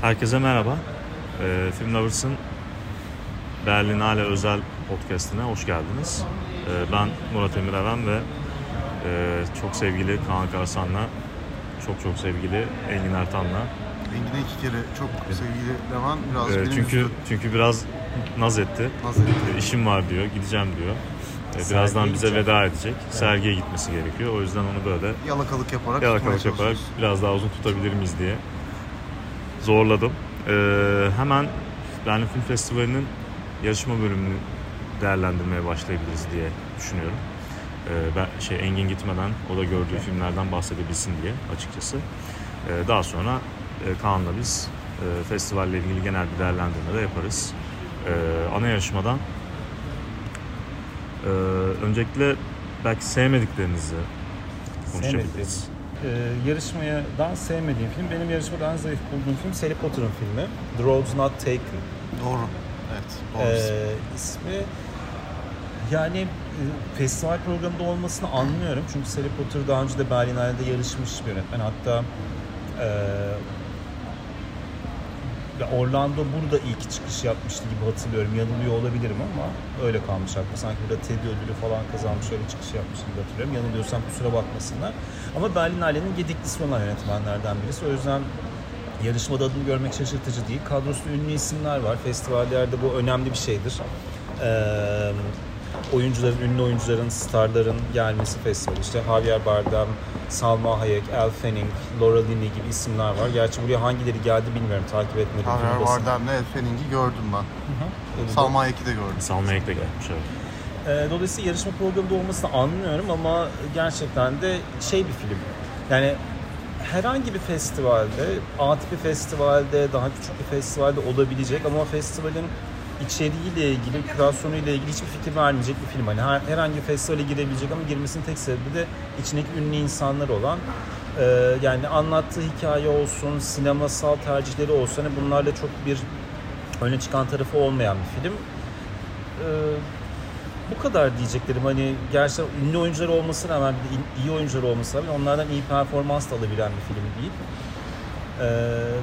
Herkese merhaba. Ee, Film Lovers'ın Berlinale özel podcastine hoş geldiniz. Ee, ben Murat Emir Eren ve e, çok sevgili Kaan Karsan'la, çok çok sevgili Engin Ertan'la. Engin'e iki kere çok sevgili Levan biraz benim çünkü üzdü. çünkü biraz naz etti. Naz etti. Ee, işim var diyor, gideceğim diyor. Ee, birazdan bize gidecek. veda edecek. Sergiye gitmesi gerekiyor. O yüzden onu böyle Yalakalık yaparak yalakalık yaparak biraz daha uzun tutabilir miyiz diye zorladım. Ee, hemen Berlin Film Festivali'nin yarışma bölümünü değerlendirmeye başlayabiliriz diye düşünüyorum. Ee, ben şey Engin gitmeden o da gördüğü filmlerden bahsedebilsin diye açıkçası. Ee, daha sonra e, Kaan'la biz e, festivalle ilgili genel bir değerlendirme de yaparız. Ee, ana yarışmadan e, öncelikle belki sevmediklerinizi konuşabiliriz. Ee, yarışmadan sevmediğim film, benim yarışmadan en zayıf bulduğum film Sally Potter'ın filmi. The Road's Not Taken. Doğru. Evet. Doğru. Ee, ismi yani e, festival programında olmasını anlıyorum. Çünkü Sally Potter daha önce de Berlinale'de yarışmış bir yönetmen. Hatta e, Orlando burada ilk çıkış yapmıştı gibi hatırlıyorum. Yanılıyor olabilirim ama öyle kalmış aklı. Sanki burada Teddy ödülü falan kazanmış öyle çıkış yapmış gibi hatırlıyorum. Yanılıyorsam kusura bakmasınlar. Ama Berlinale'nin gediklisi olan yönetmenlerden birisi. O yüzden yarışmada adını görmek şaşırtıcı değil. Kadrosunda ünlü isimler var. Festivallerde bu önemli bir şeydir. Ee, oyuncuların, ünlü oyuncuların, starların gelmesi festivali. İşte Javier Bardem, Salma Hayek, Elle Fanning, Laura Linney gibi isimler var. Gerçi buraya hangileri geldi bilmiyorum. Takip etmedim. Javier. Bardem'le El Fenning'i gördüm ben. Öyle Salma Hayek'i de gördüm. Salma Hayek de gelmiş evet. Ee, Dolayısıyla yarışma programında olmasını anlıyorum ama gerçekten de şey bir film. Yani herhangi bir festivalde, A tipi festivalde, daha küçük bir festivalde olabilecek ama festivalin içeriğiyle ilgili, kürasyonuyla ilgili hiçbir fikir vermeyecek bir film. Hani her, herhangi bir festivale girebilecek ama girmesinin tek sebebi de içindeki ünlü insanlar olan e, yani anlattığı hikaye olsun, sinemasal tercihleri olsun hani bunlarla çok bir öne çıkan tarafı olmayan bir film. Ee, bu kadar diyeceklerim. Hani gerçekten ünlü oyuncular olmasına rağmen iyi oyuncular olmasına rağmen onlardan iyi performans da alabilen bir film değil. Ee,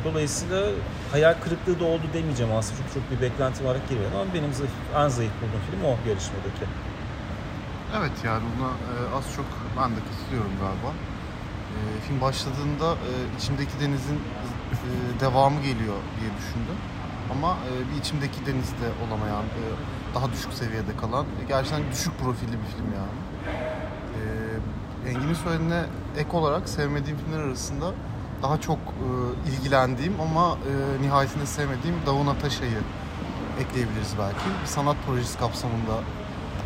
dolayısıyla hayal kırıklığı da oldu demeyeceğim aslında çünkü çok bir beklenti olarak girmedim ama benim zayıf, en zayıf bulduğum film o yarışmadaki. Evet yani buna e, az çok ben de katılıyorum galiba. E, film başladığında e, içimdeki denizin devamı geliyor diye düşündüm. Ama bir içimdeki denizde olamayan, daha düşük seviyede kalan, gerçekten düşük profilli bir film yani. Engin'in söylediğine ek olarak sevmediğim filmler arasında daha çok e, ilgilendiğim ama e, nihayetinde sevmediğim Davun Ataşa'yı ekleyebiliriz belki. Bir sanat projesi kapsamında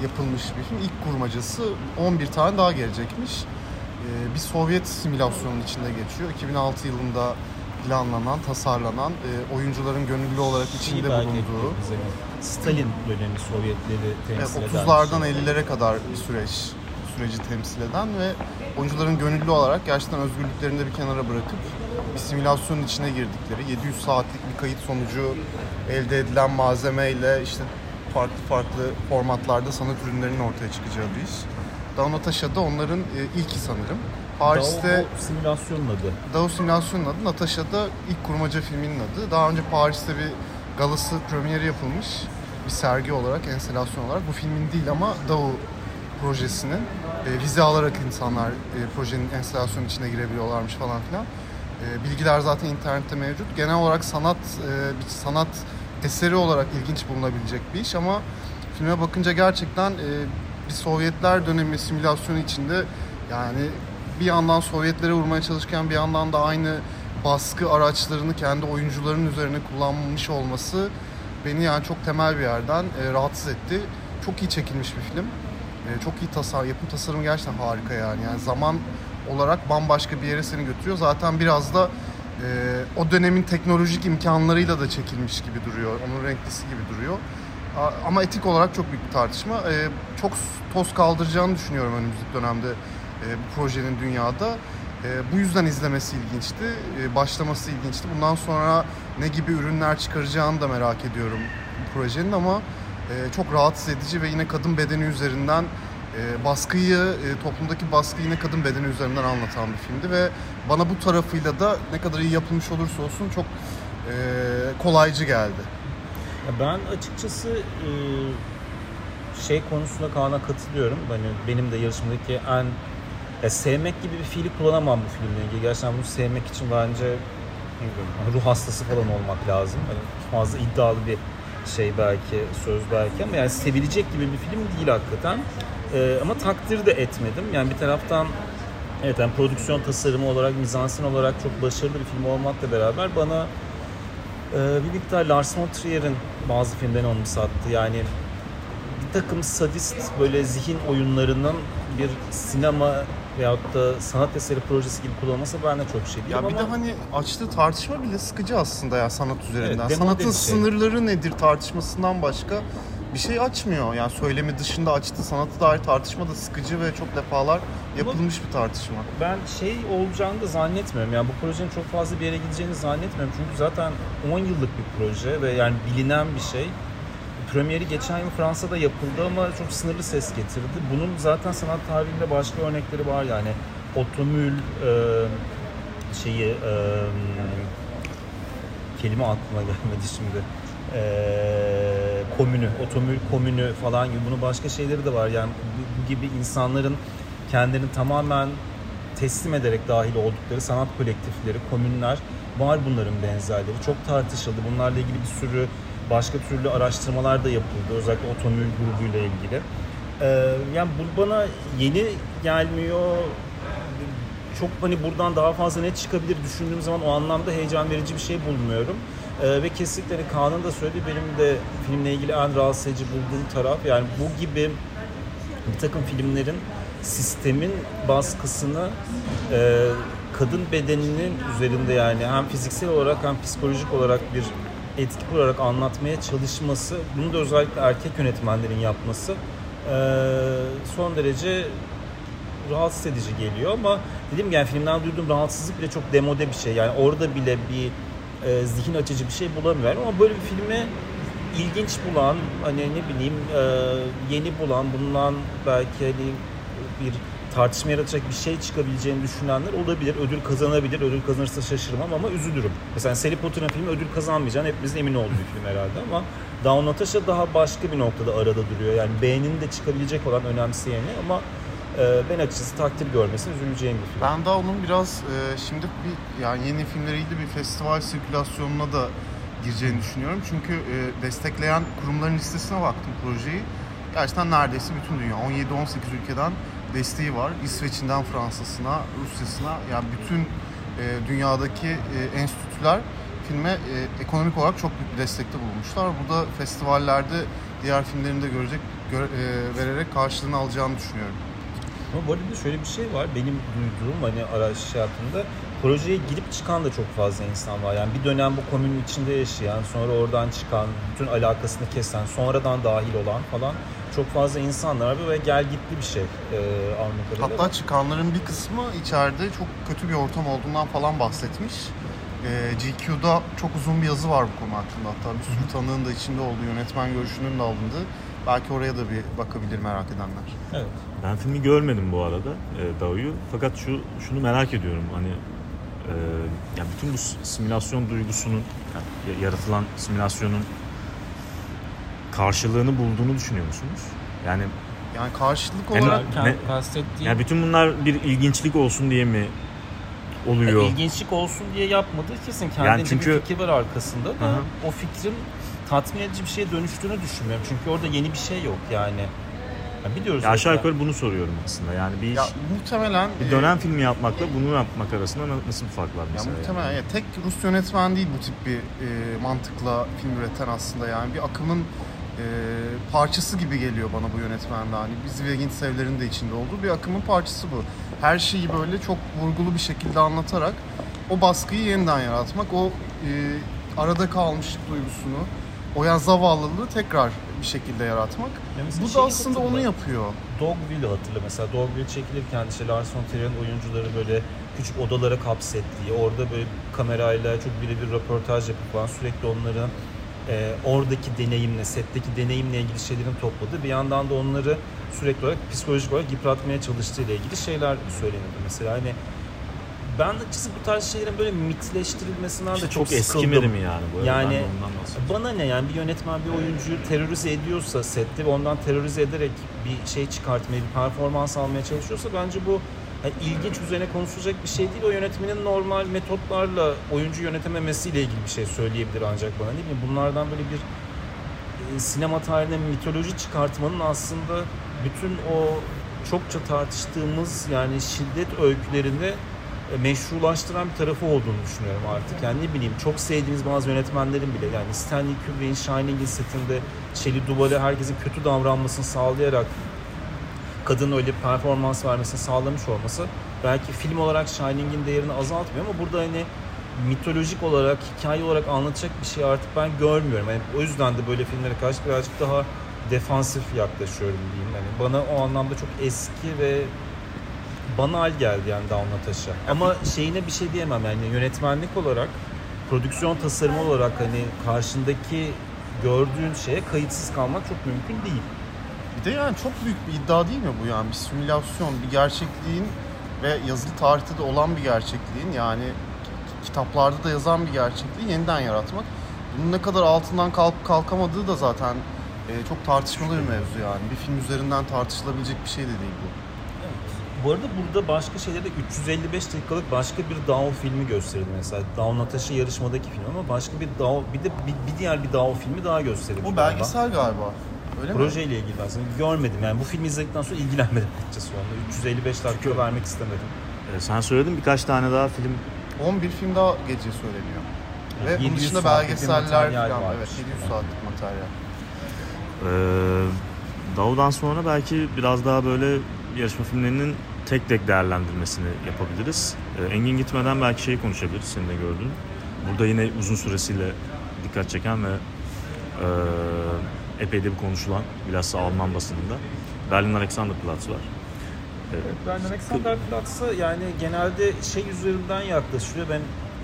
yapılmış bir film. İlk kurmacası 11 tane daha gelecekmiş. Ee, bir Sovyet simülasyonun içinde geçiyor. 2006 yılında planlanan, tasarlanan, e, oyuncuların gönüllü olarak içinde Şeyi bulunduğu. Stalin dönemi Sovyetleri temsil eden. 30'lardan bir şey. 50'lere kadar bir süreç süreci temsil eden ve oyuncuların gönüllü olarak gerçekten özgürlüklerini de bir kenara bırakıp bir simülasyonun içine girdikleri 700 saatlik bir kayıt sonucu elde edilen malzemeyle işte farklı farklı formatlarda sanat ürünlerinin ortaya çıkacağı bir iş. Natasha da onların e, ilki sanırım. Paris'te Daha o simülasyonun adı. Dao Simülasyonu'nun adı, Natasha da ilk kurmaca filminin adı. Daha önce Paris'te bir galası premieri yapılmış bir sergi olarak, enstelasyon olarak. Bu filmin değil ama Dao projesinin e, vize alarak insanlar e, projenin enstelasyonun içine girebiliyorlarmış falan filan. E, bilgiler zaten internette mevcut. Genel olarak sanat e, bir sanat eseri olarak ilginç bulunabilecek bir iş ama filme bakınca gerçekten e, bir Sovyetler dönemi simülasyonu içinde yani bir yandan Sovyetlere vurmaya çalışırken bir yandan da aynı baskı araçlarını kendi oyuncuların üzerine kullanmış olması beni yani çok temel bir yerden e, rahatsız etti. Çok iyi çekilmiş bir film. E, çok iyi tasar, yapım tasarımı gerçekten harika yani. Yani zaman olarak bambaşka bir yere seni götürüyor. Zaten biraz da e, o dönemin teknolojik imkanlarıyla da çekilmiş gibi duruyor. Onun renklisi gibi duruyor. Ama etik olarak çok büyük bir tartışma. E, çok toz kaldıracağını düşünüyorum önümüzdeki dönemde e, bu projenin dünyada. E, bu yüzden izlemesi ilginçti, e, başlaması ilginçti. Bundan sonra ne gibi ürünler çıkaracağını da merak ediyorum bu projenin ama e, çok rahatsız edici ve yine kadın bedeni üzerinden e, baskıyı, e, toplumdaki baskıyı yine kadın bedeni üzerinden anlatan bir filmdi ve bana bu tarafıyla da ne kadar iyi yapılmış olursa olsun çok e, kolaycı geldi. Ben açıkçası şey konusunda Kaan'a katılıyorum. Hani benim de yarışmadaki en ya sevmek gibi bir fiili kullanamam bu filmle ilgili. Gerçekten bunu sevmek için bence ruh hastası falan olmak lazım. Hani fazla iddialı bir şey belki söz belki ama yani sevilecek gibi bir film değil hakikaten. Ee, ama takdir de etmedim. Yani bir taraftan evet yani prodüksiyon tasarımı olarak, mizansen olarak çok başarılı bir film olmakla beraber bana e, bir miktar Lars von Trier'in bazı filmlerini onu sattı. Yani bir takım sadist böyle zihin oyunlarının bir sinema veyahut da sanat eseri projesi gibi kullanılması bana çok şey Ya ama bir de hani açtığı tartışma bile sıkıcı aslında ya sanat üzerinden. Evet, Sanatın şey. sınırları nedir tartışmasından başka bir şey açmıyor. Yani söylemi dışında açtığı sanatı dair tartışma da sıkıcı ve çok defalar yapılmış bir tartışma. ben şey olacağını da zannetmiyorum. Yani bu projenin çok fazla bir yere gideceğini zannetmiyorum. Çünkü zaten 10 yıllık bir proje ve yani bilinen bir şey. Premieri geçen yıl Fransa'da yapıldı ama çok sınırlı ses getirdi. Bunun zaten sanat tarihinde başka örnekleri var yani. Otomül e, şeyi e, kelime aklıma gelmedi şimdi. E, komünü, otomül komünü falan gibi bunun başka şeyleri de var. Yani bu, bu gibi insanların kendilerini tamamen teslim ederek dahil oldukları sanat kolektifleri, komünler var bunların benzerleri. Çok tartışıldı. Bunlarla ilgili bir sürü başka türlü araştırmalar da yapıldı. Özellikle otomül grubuyla ilgili. Ee, yani bu bana yeni gelmiyor. Çok hani buradan daha fazla ne çıkabilir düşündüğüm zaman o anlamda heyecan verici bir şey bulmuyorum. Ee, ve kesinlikle hani Kaan'ın da söylediği benim de filmle ilgili en rahatsız edici bulduğum taraf yani bu gibi bir takım filmlerin sistemin baskısını e, kadın bedeninin üzerinde yani hem fiziksel olarak hem psikolojik olarak bir etki kurarak anlatmaya çalışması, bunu da özellikle erkek yönetmenlerin yapması son derece rahatsız edici geliyor ama dediğim yani filmden duyduğum rahatsızlık bile çok demode bir şey. Yani orada bile bir e, zihin açıcı bir şey bulamıyorum ama böyle bir filmi ilginç bulan, hani ne bileyim e, yeni bulan, bundan belki hani bir tartışma yaratacak bir şey çıkabileceğini düşünenler olabilir. Ödül kazanabilir. Ödül kazanırsa şaşırmam ama üzülürüm. Mesela Harry Potter'ın filmi ödül kazanmayacağını hepimizin emin olduğu film herhalde ama Down Natasha daha başka bir noktada arada duruyor. Yani beğeninin de çıkabilecek olan önemseyeni ama e, ben açıkçası takdir görmesine üzüleceğim bir film. Ben daha onun biraz e, şimdi bir yani yeni filmleriyle bir festival sirkülasyonuna da gireceğini düşünüyorum. Çünkü e, destekleyen kurumların listesine baktım projeyi. Gerçekten neredeyse bütün dünya 17-18 ülkeden desteği var. İsveç'inden Fransa'sına, Rusya'sına yani bütün e, dünyadaki e, enstitüler filme e, ekonomik olarak çok büyük bir destekte bulunmuşlar. Bu da festivallerde diğer filmlerini de görecek gö- e, vererek karşılığını alacağını düşünüyorum. Ama bu arada şöyle bir şey var. Benim duyduğum hani araç hayatımda projeye girip çıkan da çok fazla insan var. Yani bir dönem bu komünün içinde yaşayan, sonra oradan çıkan, bütün alakasını kesen, sonradan dahil olan falan çok fazla insanlar var ve gel gitli bir şey e, kadarıyla. Hatta çıkanların bir kısmı içeride çok kötü bir ortam olduğundan falan bahsetmiş. Ee, GQ'da çok uzun bir yazı var bu konu hakkında. Hatta bir sürü tanığın da içinde olduğu, yönetmen görüşünün de alındığı. Belki oraya da bir bakabilir merak edenler. Evet. Ben filmi görmedim bu arada e, Dao'yu. Fakat şu şunu merak ediyorum hani e, yani bütün bu simülasyon duygusunun yani yaratılan simülasyonun karşılığını bulduğunu düşünüyor musunuz? Yani Yani karşılık Yani- olarak Ne- kastettiğim yani bütün bunlar bir ilginçlik olsun diye mi oluyor? ilginçlik olsun diye yapmadığı kesin. Kendince Yani çünkü- bir fikir var arkasında da Hı o fikrin tatmin edici bir şeye dönüştüğünü düşünmüyorum. Çünkü orada yeni bir şey yok yani. Ya biliyoruz. Ya aşağı yukarı bunu soruyorum aslında. Yani bir, ya muhtemelen bir e, dönem filmi yapmakla bunu yapmak arasında na- nasıl bir fark var Ya mesela? muhtemelen yani? ya tek Rus yönetmen değil bu tip bir e, mantıkla film üreten aslında yani bir akımın e, parçası gibi geliyor bana bu yönetmen de hani biz Vegintsev'lerin de içinde olduğu bir akımın parçası bu. Her şeyi böyle çok vurgulu bir şekilde anlatarak o baskıyı yeniden yaratmak, o e, arada kalmışlık duygusunu, o ya zavallılığı tekrar bir şekilde yaratmak. Ya Bu da aslında onu yapıyor. Dogville'i hatırla mesela. Dogville çekilirken işte Lars von Trier'in oyuncuları böyle küçük odalara kapsettiği, orada böyle kamerayla çok birebir röportaj yapıp falan sürekli onların e, oradaki deneyimle, setteki deneyimle ilgili şeylerin topladığı bir yandan da onları sürekli olarak psikolojik olarak yıpratmaya çalıştığı ile ilgili şeyler söylenirdi. Mesela hani ben açıkçası bu tarz şeylerin böyle mitleştirilmesinden de çok, çok eskimedi mi yani bu? Yani bana ne yani bir yönetmen bir oyuncuyu terörize ediyorsa sette ve ondan terörize ederek bir şey çıkartmaya, bir performans almaya çalışıyorsa bence bu yani ilginç üzerine konuşulacak bir şey değil. O yönetmenin normal metotlarla oyuncu yönetememesiyle ilgili bir şey söyleyebilir ancak bana. Ne bileyim bunlardan böyle bir e, sinema tarihine mitoloji çıkartmanın aslında bütün o çokça tartıştığımız yani şiddet öykülerini e, meşrulaştıran bir tarafı olduğunu düşünüyorum artık. Yani ne bileyim çok sevdiğimiz bazı yönetmenlerin bile yani Stanley Kubrick'in Shining'in setinde Shelley Duvall'e herkesin kötü davranmasını sağlayarak kadının öyle performans vermesini sağlamış olması belki film olarak Shining'in değerini azaltmıyor ama burada hani mitolojik olarak, hikaye olarak anlatacak bir şey artık ben görmüyorum. Yani o yüzden de böyle filmlere karşı birazcık daha defansif yaklaşıyorum diyeyim. Yani bana o anlamda çok eski ve banal geldi yani Down Natasha. Ama şeyine bir şey diyemem yani yönetmenlik olarak, prodüksiyon tasarımı olarak hani karşındaki gördüğün şeye kayıtsız kalmak çok mümkün değil. Bir de yani çok büyük bir iddia değil mi bu yani? Bir simülasyon, bir gerçekliğin ve yazılı tarihte de olan bir gerçekliğin yani kitaplarda da yazan bir gerçekliği yeniden yaratmak. Bunun ne kadar altından kalkıp kalkamadığı da zaten e, çok tartışmalı bir mevzu yani. Bir film üzerinden tartışılabilecek bir şey de değil bu. Bu arada burada başka şeylerde 355 dakikalık başka bir DAO filmi gösterildi mesela. DAO Natasha yarışmadaki film ama başka bir DAO bir de bir, bir diğer bir DAO filmi daha gösterildi. O belgesel galiba. Öyle mi? Projeyle ilgili ben sana görmedim yani bu filmi izledikten sonra ilgilenmedim açıkçası onunla. 355 dakika vermek istemedim. Ee, sen söyledin birkaç tane daha film 11 film daha gece söyleniyor. Ve bunun 700 dışında belgeseller falan. Evet 700 saatlik materyal. Ee, Davud'dan sonra belki biraz daha böyle yarışma filmlerinin tek tek değerlendirmesini yapabiliriz. Ee, Engin gitmeden belki şeyi konuşabiliriz senin de gördüğün. Burada yine uzun süresiyle dikkat çeken ve e, epey de bir konuşulan bilhassa Alman basınında Berlin Alexanderplatz var. Evet, ben Alexanderplatz'a yani genelde şey üzerinden yaklaşıyor. Ben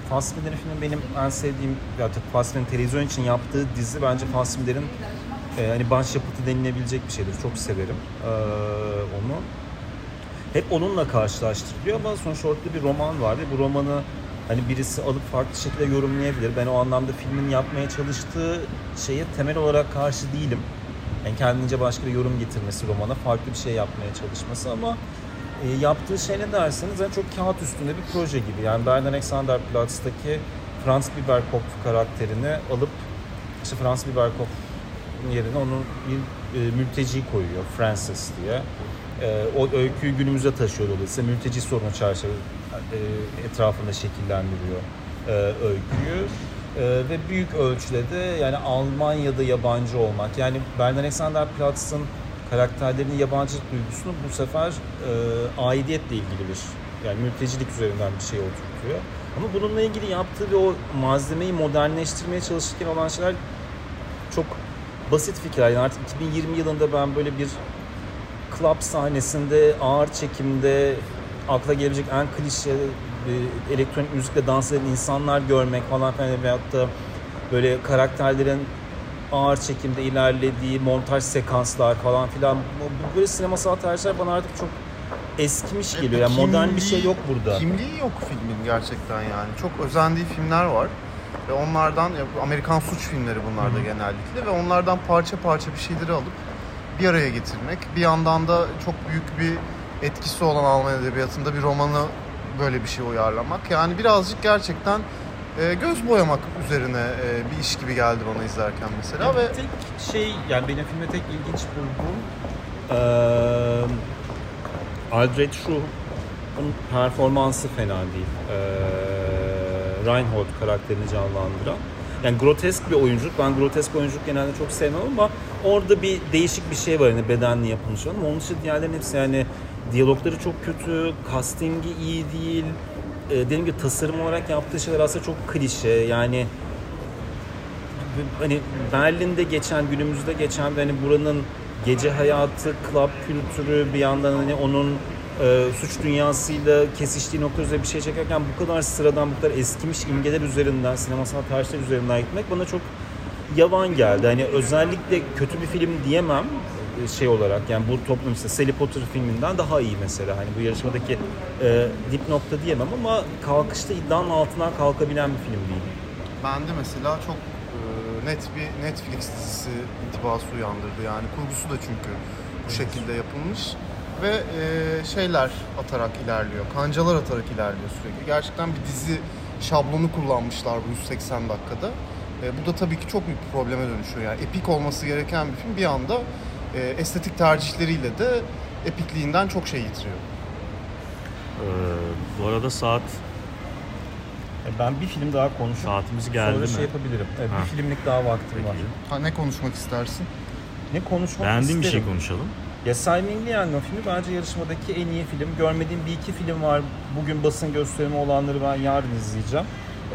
Fassbinder'in filmi benim en sevdiğim, ya Fassbinder'in televizyon için yaptığı dizi bence Fassbinder'in e, hani başyapıtı denilebilecek bir şeydir. Çok severim e, onu. Hep onunla karşılaştırılıyor ama sonuçta ortada bir roman var ve bu romanı hani birisi alıp farklı şekilde yorumlayabilir. Ben o anlamda filmin yapmaya çalıştığı şeye temel olarak karşı değilim. Yani kendince başka bir yorum getirmesi romana, farklı bir şey yapmaya çalışması ama e, yaptığı şey ne derseniz yani çok kağıt üstünde bir proje gibi. Yani Bernd Alexanderplatz'taki Franz Biberkopf karakterini alıp işte Franz Biberkopf'un yerine onun bir e, mülteci koyuyor Francis diye. E, o öyküyü günümüze taşıyor dolayısıyla mülteci sorunu çerçeve e, etrafında şekillendiriyor e, öyküyü. Ee, ve büyük ölçüde de yani Almanya'da yabancı olmak. Yani Bernd Alexanderplatz'ın karakterlerinin yabancılık duygusunu bu sefer e, aidiyetle ilgili bir yani mültecilik üzerinden bir şey oturtuyor. Ama bununla ilgili yaptığı ve o malzemeyi modernleştirmeye çalışırken olan şeyler çok basit fikirler. Yani artık 2020 yılında ben böyle bir club sahnesinde ağır çekimde akla gelebilecek en klişe e, elektronik müzikle dans eden insanlar görmek falan filan veyahut da böyle karakterlerin ağır çekimde ilerlediği montaj sekanslar falan filan bu- böyle sinemasal tercihler bana artık çok eskimiş geliyor. Yani modern bir şey yok burada. Kimliği yok filmin gerçekten yani. Çok özendiği filmler var. Ve onlardan, Amerikan suç filmleri bunlar da genellikle ve onlardan parça parça bir şeyleri alıp bir araya getirmek. Bir yandan da çok büyük bir etkisi olan Alman edebiyatında bir romanı böyle bir şey uyarlamak. Yani birazcık gerçekten e, göz boyamak üzerine e, bir iş gibi geldi bana izlerken mesela ve tek şey yani benim filmde tek ilginç bulduğum eee Aldred Schru'nun performansı fena değil. Eee Reinhold karakterini canlandıran. Yani grotesk bir oyunculuk. Ben grotesk oyunculuk genelde çok sevmem ama orada bir değişik bir şey var hani bedenli yapılmış. Ama onun dışında diğerlerinin hepsi yani diyalogları çok kötü, castingi iyi değil. Ee, dediğim gibi tasarım olarak yaptığı şeyler aslında çok klişe. Yani hani Berlin'de geçen, günümüzde geçen hani buranın gece hayatı, club kültürü bir yandan hani onun e, suç dünyasıyla kesiştiği nokta üzerine bir şey çekerken bu kadar sıradan, bu kadar eskimiş imgeler üzerinden, sinemasal tercihler üzerinden gitmek bana çok yavan geldi. Hani özellikle kötü bir film diyemem. Şey olarak yani bu toplum işte Sally Potter filminden daha iyi mesela. Hani bu yarışmadaki e, dip nokta diyemem ama kalkışta iddianın altından kalkabilen bir film değil. Ben de mesela çok e, net bir Netflix dizisi intibası uyandırdı. Yani kurgusu da çünkü bu şekilde yapılmış ve e, şeyler atarak ilerliyor. Kancalar atarak ilerliyor sürekli. Gerçekten bir dizi şablonu kullanmışlar bu 180 dakikada. E, bu da tabii ki çok büyük bir probleme dönüşüyor. Yani epik olması gereken bir film bir anda e, estetik tercihleriyle de epikliğinden çok şey yitiriyor. Ee, bu arada saat E, Ben bir film daha konuşup saatimiz geldi sonra mi? şey yapabilirim. Evet, Ha. bir filmlik daha vaktim Peki. var. Ha, ne konuşmak istersin? Ne konuşmak Beğendiğin bir isterim. şey konuşalım. Ya Simon Liang'ın filmi bence yarışmadaki en iyi film. Görmediğim bir iki film var. Bugün basın gösterimi olanları ben yarın izleyeceğim.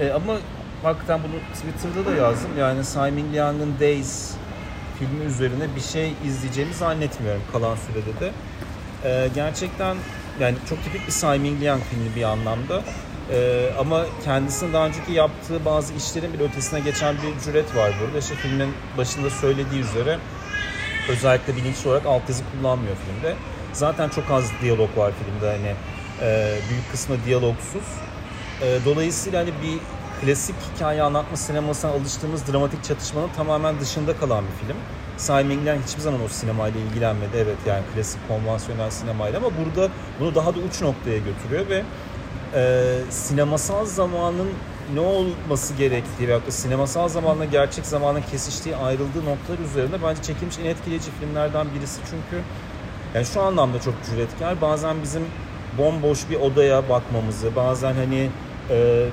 Ee, ama hakikaten bunu Twitter'da da yazdım. Yani Simon Liang'ın Days filmi üzerine bir şey izleyeceğimi zannetmiyorum kalan sürede de. Ee, gerçekten yani çok tipik bir Simon Liang filmi bir anlamda. Ee, ama kendisinin daha önceki yaptığı bazı işlerin bile ötesine geçen bir cüret var burada. İşte filmin başında söylediği üzere özellikle bilinçli olarak alt yazı kullanmıyor filmde. Zaten çok az diyalog var filmde hani e, büyük kısmı diyalogsuz. E, dolayısıyla hani bir klasik hikaye anlatma sinemasına alıştığımız dramatik çatışmanın tamamen dışında kalan bir film. Simon hiçbir zaman o sinemayla ilgilenmedi. Evet yani klasik konvansiyonel sinemayla ama burada bunu daha da uç noktaya götürüyor ve e, sinemasal zamanın ne olması gerektiği veyahut da sinemasal zamanla gerçek zamanın kesiştiği ayrıldığı noktalar üzerinde bence çekilmiş en etkileyici filmlerden birisi çünkü yani şu anlamda çok cüretkar. Bazen bizim bomboş bir odaya bakmamızı, bazen hani e,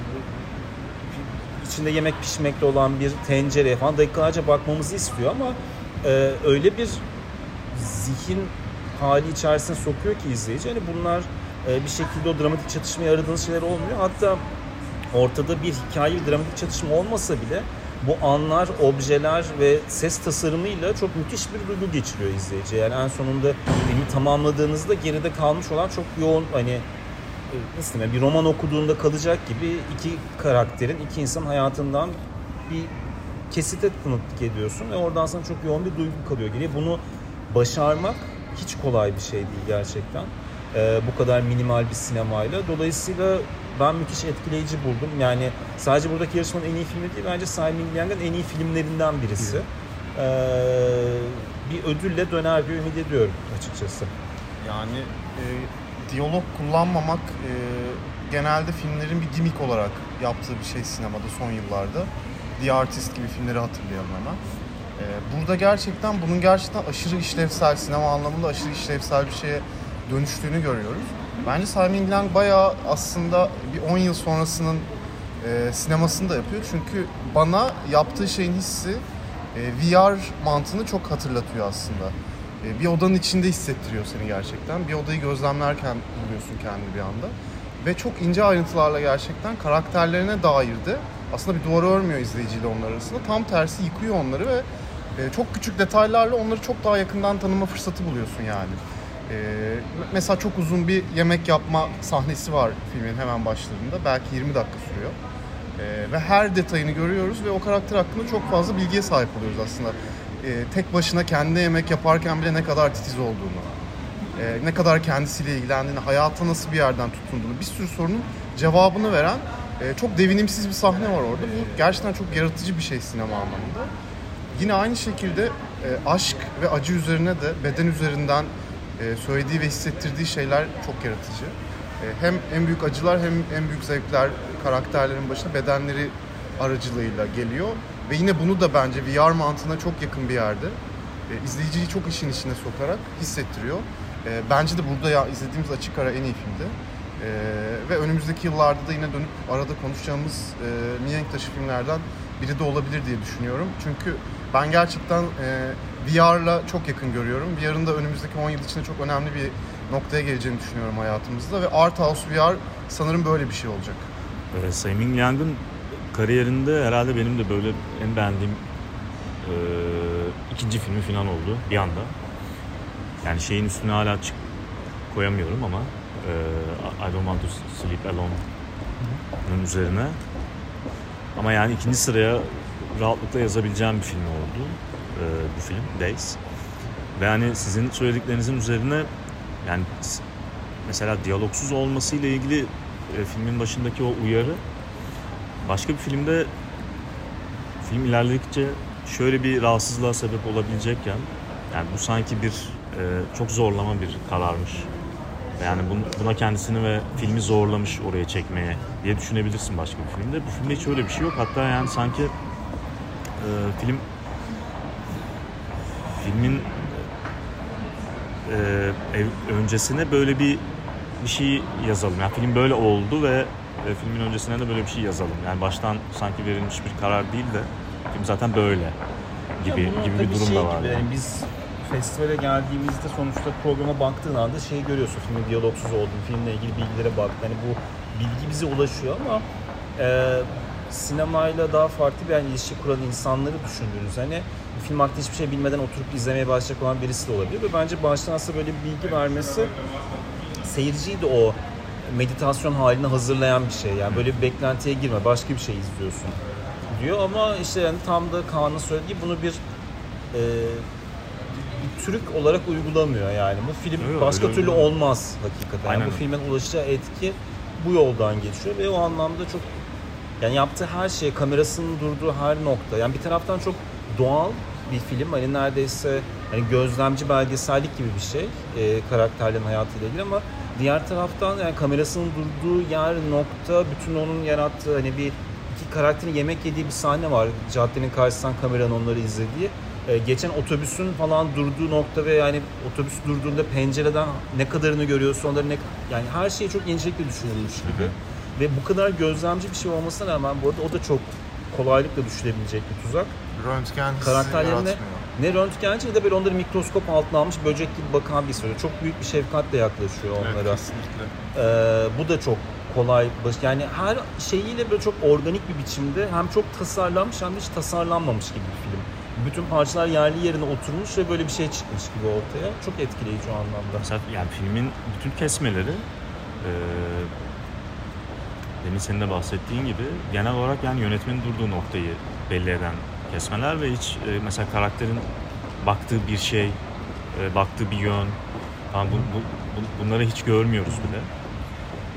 içinde yemek pişmekte olan bir tencereye falan dakikalarca bakmamızı istiyor ama e, öyle bir zihin hali içerisine sokuyor ki izleyici. Hani bunlar e, bir şekilde o dramatik çatışmayı aradığınız şeyler olmuyor. Hatta ortada bir hikaye, bir dramatik çatışma olmasa bile bu anlar, objeler ve ses tasarımıyla çok müthiş bir duygu geçiriyor izleyici. Yani en sonunda filmi tamamladığınızda geride kalmış olan çok yoğun hani nasıl diyeyim bir roman okuduğunda kalacak gibi iki karakterin, iki insan hayatından bir kesite tanıklık ediyorsun ve oradan sana çok yoğun bir duygu kalıyor geriye. Bunu başarmak hiç kolay bir şey değil gerçekten. Ee, bu kadar minimal bir sinemayla. Dolayısıyla ben müthiş etkileyici buldum. Yani sadece buradaki yarışmanın en iyi filmi değil, bence Simon Liang'ın en iyi filmlerinden birisi. Ee, bir ödülle döner bir ümit ediyorum açıkçası. Yani e, diyalog kullanmamak e, genelde filmlerin bir gimmick olarak yaptığı bir şey sinemada son yıllarda. The Artist gibi filmleri hatırlayalım hemen. E, burada gerçekten bunun gerçekten aşırı işlevsel, sinema anlamında aşırı işlevsel bir şeye dönüştüğünü görüyoruz. Bence Simon Liang bayağı aslında bir 10 yıl sonrasının e, sinemasını da yapıyor. Çünkü bana yaptığı şeyin hissi e, VR mantığını çok hatırlatıyor aslında. E, bir odanın içinde hissettiriyor seni gerçekten. Bir odayı gözlemlerken buluyorsun kendini bir anda. Ve çok ince ayrıntılarla gerçekten karakterlerine dair aslında bir duvarı örmüyor izleyiciyle onlar arasında. Tam tersi yıkıyor onları ve e, çok küçük detaylarla onları çok daha yakından tanıma fırsatı buluyorsun yani. E, mesela çok uzun bir yemek yapma sahnesi var filmin hemen başlarında. Belki 20 dakika sürüyor. E, ve her detayını görüyoruz ve o karakter hakkında çok fazla bilgiye sahip oluyoruz aslında. E, tek başına kendi yemek yaparken bile ne kadar titiz olduğunu, e, ne kadar kendisiyle ilgilendiğini, hayata nasıl bir yerden tutunduğunu, bir sürü sorunun cevabını veren e, çok devinimsiz bir sahne var orada. Bu gerçekten çok yaratıcı bir şey sinema anlamında. Yine aynı şekilde aşk ve acı üzerine de beden üzerinden söylediği ve hissettirdiği şeyler çok yaratıcı. Hem en büyük acılar hem en büyük zevkler karakterlerin başına bedenleri aracılığıyla geliyor. Ve yine bunu da bence VR mantığına çok yakın bir yerde e, izleyiciyi çok işin içine sokarak hissettiriyor. E, bence de burada ya izlediğimiz açık ara en iyi filmdi. E, ve önümüzdeki yıllarda da yine dönüp arada konuşacağımız e, mihenk taşı filmlerden biri de olabilir diye düşünüyorum. Çünkü ben gerçekten e, VR'la çok yakın görüyorum. VR'ın da önümüzdeki 10 yıl içinde çok önemli bir noktaya geleceğini düşünüyorum hayatımızda ve Art House VR sanırım böyle bir şey olacak. Ee, Simon Liang'ın kariyerinde herhalde benim de böyle en beğendiğim e, ikinci filmi falan oldu bir anda. Yani şeyin üstüne hala çık koyamıyorum ama e, I Don't Want to Sleep Alone'un üzerine. Ama yani ikinci sıraya rahatlıkla yazabileceğim bir film oldu e, bu film Days. Ve hani sizin söylediklerinizin üzerine yani mesela diyalogsuz olmasıyla ilgili e, filmin başındaki o uyarı başka bir filmde film ilerledikçe şöyle bir rahatsızlığa sebep olabilecekken yani bu sanki bir e, çok zorlama bir kararmış. Yani bun- buna kendisini ve filmi zorlamış oraya çekmeye diye düşünebilirsin başka bir filmde. Bu filmde hiç öyle bir şey yok. Hatta yani sanki e, film filmin e, öncesine böyle bir bir şey yazalım. Yani film böyle oldu ve e, filmin öncesine de böyle bir şey yazalım. Yani baştan sanki verilmiş bir karar değil de film zaten böyle gibi Ya gibi bir durum şey da var. gibi, yani. yani biz festivale geldiğimizde sonuçta programa baktığın anda şeyi görüyorsun filmin diyalogsuz olduğunu, filmle ilgili bilgilere bak. Hani bu bilgi bize ulaşıyor ama e, sinemayla daha farklı bir yani ilişki kuran insanları düşündüğünüz hani film hakkında hiçbir şey bilmeden oturup izlemeye başlayacak olan birisi de olabilir ve bence baştan aslında böyle bir bilgi vermesi seyirciyi de o meditasyon haline hazırlayan bir şey. Yani böyle bir beklentiye girme, başka bir şey izliyorsun diyor ama işte yani tam da Kaan'ın söylediği bunu bir e, bir Türk olarak uygulamıyor yani. Bu film yok, başka öyle türlü uygulamıyor. olmaz hakikaten. Yani bu filmin ulaşacağı etki bu yoldan geçiyor ve o anlamda çok yani yaptığı her şey, kamerasının durduğu her nokta. Yani bir taraftan çok doğal bir film. Hani neredeyse hani gözlemci belgesellik gibi bir şey. E, karakterlerin hayatıyla ilgili ama diğer taraftan yani kamerasının durduğu yer, nokta, bütün onun yarattığı hani bir iki karakterin yemek yediği bir sahne var. Caddenin karşısından kameranın onları izlediği. E, geçen otobüsün falan durduğu nokta ve yani otobüs durduğunda pencereden ne kadarını görüyorsun onları ne yani her şey çok incelikle düşünülmüş gibi. Ve bu kadar gözlemci bir şey olmasına rağmen bu arada o da çok kolaylıkla düşülebilecek bir tuzak. Röntgen Karakterlerine yaratmıyor. Ne röntgenci ne de böyle onları mikroskop altına almış böcek gibi bakan bir soru. Çok büyük bir şefkatle yaklaşıyor onlara. Evet, kesinlikle. Ee, bu da çok kolay. Yani her şeyiyle böyle çok organik bir biçimde hem çok tasarlanmış hem de hiç tasarlanmamış gibi bir film. Bütün parçalar yerli yerine oturmuş ve böyle bir şey çıkmış gibi ortaya. Çok etkileyici o anlamda. Mesela yani filmin bütün kesmeleri e, demin senin de bahsettiğin gibi genel olarak yani yönetmenin durduğu noktayı belli eden kesmeler ve hiç e, mesela karakterin baktığı bir şey, e, baktığı bir yön falan bu, bu, bu- bunları hiç görmüyoruz bile.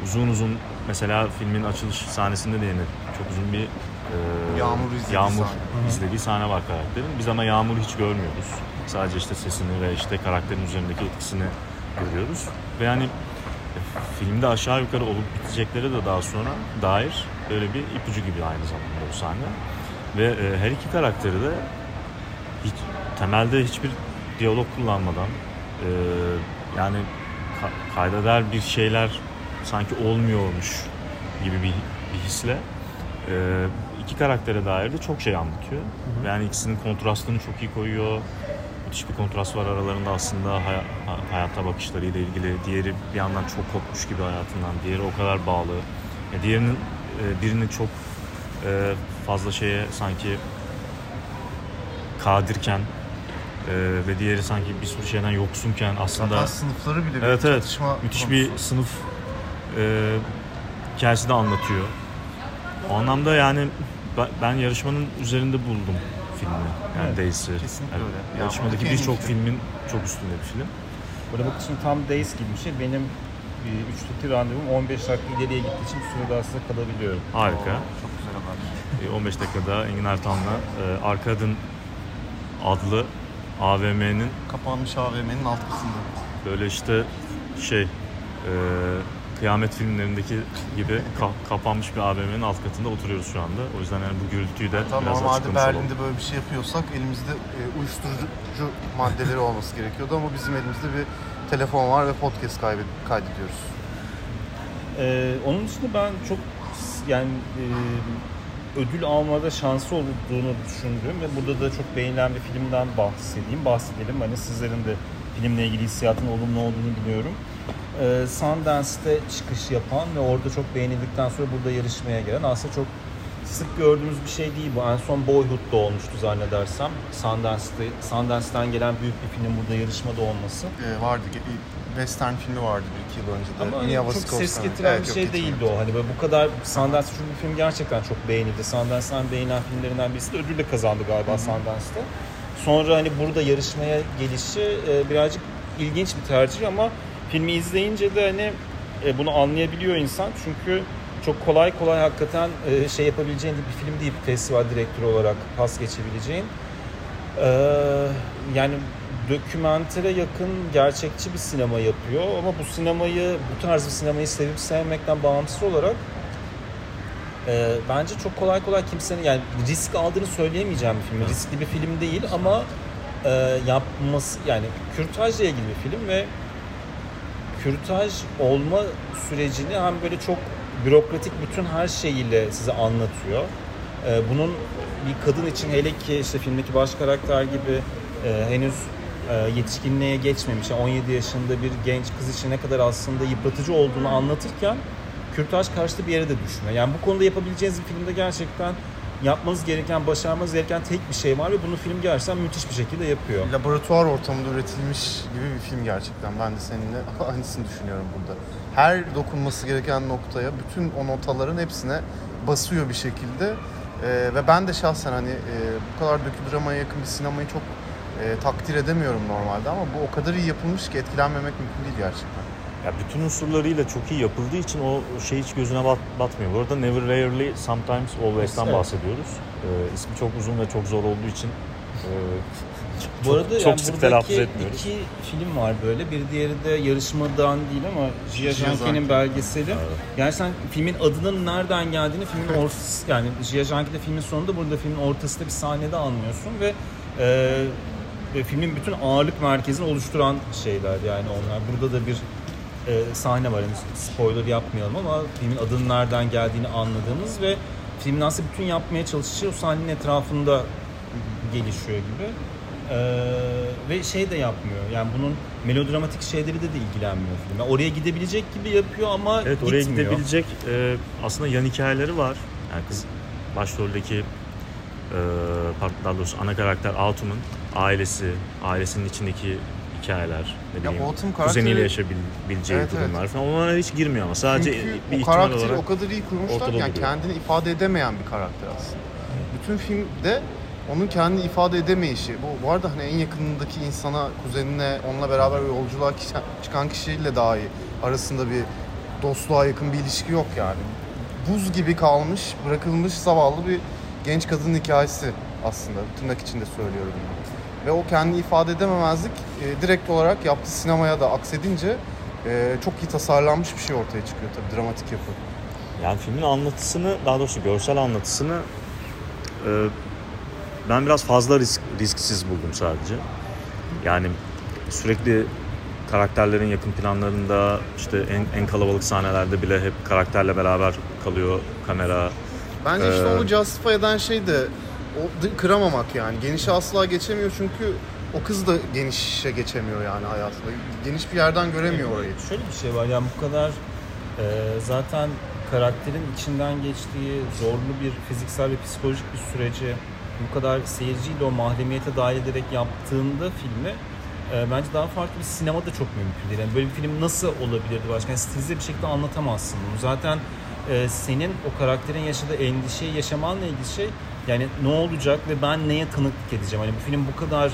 Uzun uzun mesela filmin açılış sahnesinde de yine çok uzun bir e, Yağmur izlediği yağmur sahne. izlediği sahne var karakterin. Biz ama yağmuru hiç görmüyoruz. Sadece işte sesini ve işte karakterin üzerindeki etkisini görüyoruz. Ve yani e, filmde aşağı yukarı olup bitecekleri de daha sonra dair böyle bir ipucu gibi aynı zamanda o sahne. Ve e, her iki karakteri de hiç, temelde hiçbir diyalog kullanmadan e, yani ka- kayda değer bir şeyler sanki olmuyormuş gibi bir, bir hisle e, iki karaktere dair de çok şey anlatıyor. Yani ikisinin kontrastını çok iyi koyuyor. Müthiş bir kontrast var aralarında aslında hay- ha- hayata bakışlarıyla ilgili. Diğeri bir yandan çok kopmuş gibi hayatından. Diğeri o kadar bağlı. Ya diğerinin e, birinin çok e, fazla şeye sanki kadirken e, ve diğeri sanki bir sürü şeyden yoksunken aslında Zaten sınıfları bile bir Evet evet. Müthiş konusu. bir sınıf e, hikayesi de anlatıyor. O anlamda yani ben, yarışmanın üzerinde buldum filmi. Yani Evet, Days'i. kesinlikle Yani öyle. Ya, Yarışmadaki birçok film. filmin çok üstünde bir film. Burada bak şimdi tam Days gibi bir şey. Benim e, üçteki randevum 15 dakika ileriye gittiği için bir süre daha size kalabiliyorum. Harika. Çok güzel haber. E, 15 dakikada Engin Ertan'la e, Arkadın adlı AVM'nin Kapanmış AVM'nin alt kısmında. böyle işte şey e, kıyamet filmlerindeki gibi ka- kapanmış bir AVM'nin alt katında oturuyoruz şu anda. O yüzden yani bu gürültüyü de Tam biraz normalde açıklamış olalım. Berlin'de böyle bir şey yapıyorsak elimizde e, uyuşturucu maddeleri olması gerekiyordu ama bizim elimizde bir telefon var ve podcast kaydediyoruz. Ee, onun dışında ben çok yani e, ödül almada şansı olduğunu düşündüğüm ve burada da çok beğenilen bir filmden bahsedeyim, bahsedelim. Hani sizlerin de filmle ilgili hissiyatın olumlu olduğunu biliyorum. Ee, Sundance'te çıkış yapan ve orada çok beğenildikten sonra burada yarışmaya gelen aslında çok sık gördüğümüz bir şey değil bu. En son Boyhood'da olmuştu zannedersem. Sundance'te, Sundance'ten gelen büyük bir film burada yarışmada olması. E, vardı, ge- western filmi vardı bir iki yıl önce de. Ama Mia çok Wasikowska'nın. ses getiren Evet, bir şey getirmedi. değildi o. Hani böyle bu kadar Sundance çünkü film gerçekten çok beğenildi. Sundance'dan beğenilen filmlerinden birisi de ödül de kazandı galiba Sundance'ta. sonra hani burada yarışmaya gelişi e, birazcık ilginç bir tercih ama filmi izleyince de hani e, bunu anlayabiliyor insan çünkü çok kolay kolay hakikaten e, şey yapabileceğin bir film değil festival direktörü olarak pas geçebileceğin. Ee, yani dokümentere yakın gerçekçi bir sinema yapıyor ama bu sinemayı bu tarz bir sinemayı sevip sevmekten bağımsız olarak e, bence çok kolay kolay kimsenin yani risk aldığını söyleyemeyeceğim bir film. Riskli bir film değil ama e, yapması yani kürtajla ilgili bir film ve kürtaj olma sürecini hem böyle çok bürokratik bütün her şeyiyle size anlatıyor. E, bunun bir kadın için hele ki işte filmdeki baş karakter gibi e, henüz e, yetişkinliğe geçmemiş, yani 17 yaşında bir genç kız için ne kadar aslında yıpratıcı olduğunu anlatırken kürtaj karşıtı bir yere de düşmüyor. Yani bu konuda yapabileceğiniz bir filmde gerçekten yapmanız gereken, başarmanız gereken tek bir şey var ve bunu film gerçekten müthiş bir şekilde yapıyor. Laboratuvar ortamında üretilmiş gibi bir film gerçekten. Ben de seninle aynısını düşünüyorum burada. Her dokunması gereken noktaya bütün o notaların hepsine basıyor bir şekilde. Ee, ve ben de şahsen hani e, bu kadar döküdramaya yakın bir sinemayı çok e, takdir edemiyorum normalde ama bu o kadar iyi yapılmış ki etkilenmemek mümkün değil gerçekten. Ya bütün unsurlarıyla çok iyi yapıldığı için o şey hiç gözüne bat, batmıyor. Bu arada Never Rarely Sometimes Always'tan Evet. bahsediyoruz. Ee, ismi çok uzun ve çok zor olduğu için e, Bu arada çok yani sık telaffuz etmiyoruz. iki film var böyle. Bir diğeri de yarışmadan değil ama Jia Janke. belgeseli. Evet. Gerçekten filmin adının nereden geldiğini filmin ortası yani Jia Janke'de filmin sonunda burada filmin ortasında bir sahnede anlıyorsun ve e, ve filmin bütün ağırlık merkezini oluşturan şeyler yani onlar. Burada da bir e, sahne var. Yani spoiler yapmayalım ama filmin adının nereden geldiğini anladığımız ve filmin aslında bütün yapmaya çalıştığı o sahnenin etrafında gelişiyor gibi. Ee, ve şey de yapmıyor. Yani bunun melodramatik şeyleri de de ilgilenmiyor film. Yani oraya gidebilecek gibi yapıyor ama Evet oraya gitmiyor. gidebilecek e, aslında yan hikayeleri var. Yani kız başroldeki e, pardon, daha doğrusu ana karakter Autumn'un ailesi, ailesinin içindeki hikayeler, ne Ya bileyim, Autumn kuzeniyle karakteri- yaşayabileceği Evet, durumlar falan. Onlara hiç girmiyor ama sadece Çünkü bir o karakteri olarak o kadar iyi kurmuşlar yani duruyor. kendini ifade edemeyen bir karakter aslında. Bütün filmde onun kendini ifade edemeyişi. Bu, bu arada hani en yakınındaki insana, kuzenine, onunla beraber yolculuğa çıkan kişiyle dahi arasında bir dostluğa yakın bir ilişki yok yani. Buz gibi kalmış, bırakılmış zavallı bir genç kadının hikayesi aslında. Tırnak içinde söylüyorum bunu. Ve o kendini ifade edememezlik e, direkt olarak yaptığı sinemaya da aksedince e, çok iyi tasarlanmış bir şey ortaya çıkıyor tabii dramatik yapı. Yani filmin anlatısını, daha doğrusu görsel anlatısını e, ben biraz fazla risk, risksiz buldum sadece. Yani sürekli karakterlerin yakın planlarında işte en, en kalabalık sahnelerde bile hep karakterle beraber kalıyor kamera. Bence işte Ee, onu justify eden şey de o kıramamak yani. Genişe asla geçemiyor çünkü o kız da genişe geçemiyor yani hayatında. Geniş bir yerden göremiyor orayı. Şöyle bir şey var yani bu kadar e, zaten karakterin içinden geçtiği zorlu bir fiziksel ve psikolojik bir süreci bu kadar seyirciyle o mahremiyete dahil ederek yaptığında filmi e, bence daha farklı bir sinemada çok mümkün değil. Yani böyle bir film nasıl olabilirdi başka? Yani stilize bir şekilde anlatamazsın bunu. Zaten e, senin o karakterin yaşadığı endişeyi yaşamanla ilgili şey yani ne olacak ve ben neye tanıklık edeceğim? Hani bu film bu kadar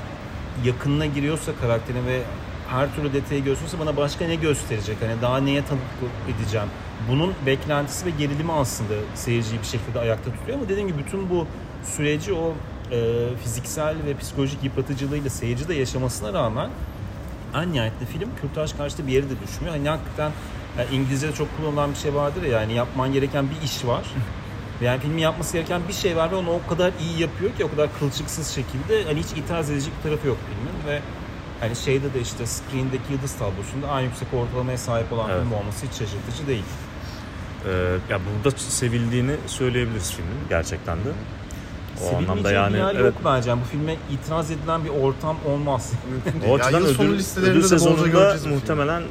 yakınına giriyorsa karakterin ve her türlü detayı gösteriyorsa bana başka ne gösterecek? Hani daha neye tanıklık edeceğim? Bunun beklentisi ve gerilimi aslında seyirciyi bir şekilde ayakta tutuyor ama dediğim gibi bütün bu süreci o e, fiziksel ve psikolojik yıpratıcılığıyla seyirci de yaşamasına rağmen en nihayetinde film kürtaj karşıtı bir yere de düşmüyor. Hani hakikaten yani İngilizce'de çok kullanılan bir şey vardır ya yani yapman gereken bir iş var. Ve Yani filmi yapması gereken bir şey var ve onu o kadar iyi yapıyor ki o kadar kılçıksız şekilde hani hiç itiraz edecek bir tarafı yok filmin ve hani şeyde de işte screen'deki yıldız tablosunda en yüksek ortalamaya sahip olan Evet. film olması hiç şaşırtıcı değil. E, ya burada sevildiğini söyleyebiliriz filmin gerçekten de. O anlamda Sevilmeyeceği yani bir yer evet, yok bence. Yani bu filme itiraz edilen bir ortam olmaz. Mümkün değil. o açıdan sonu ödül, listelerinde ödül sezonunda muhtemelen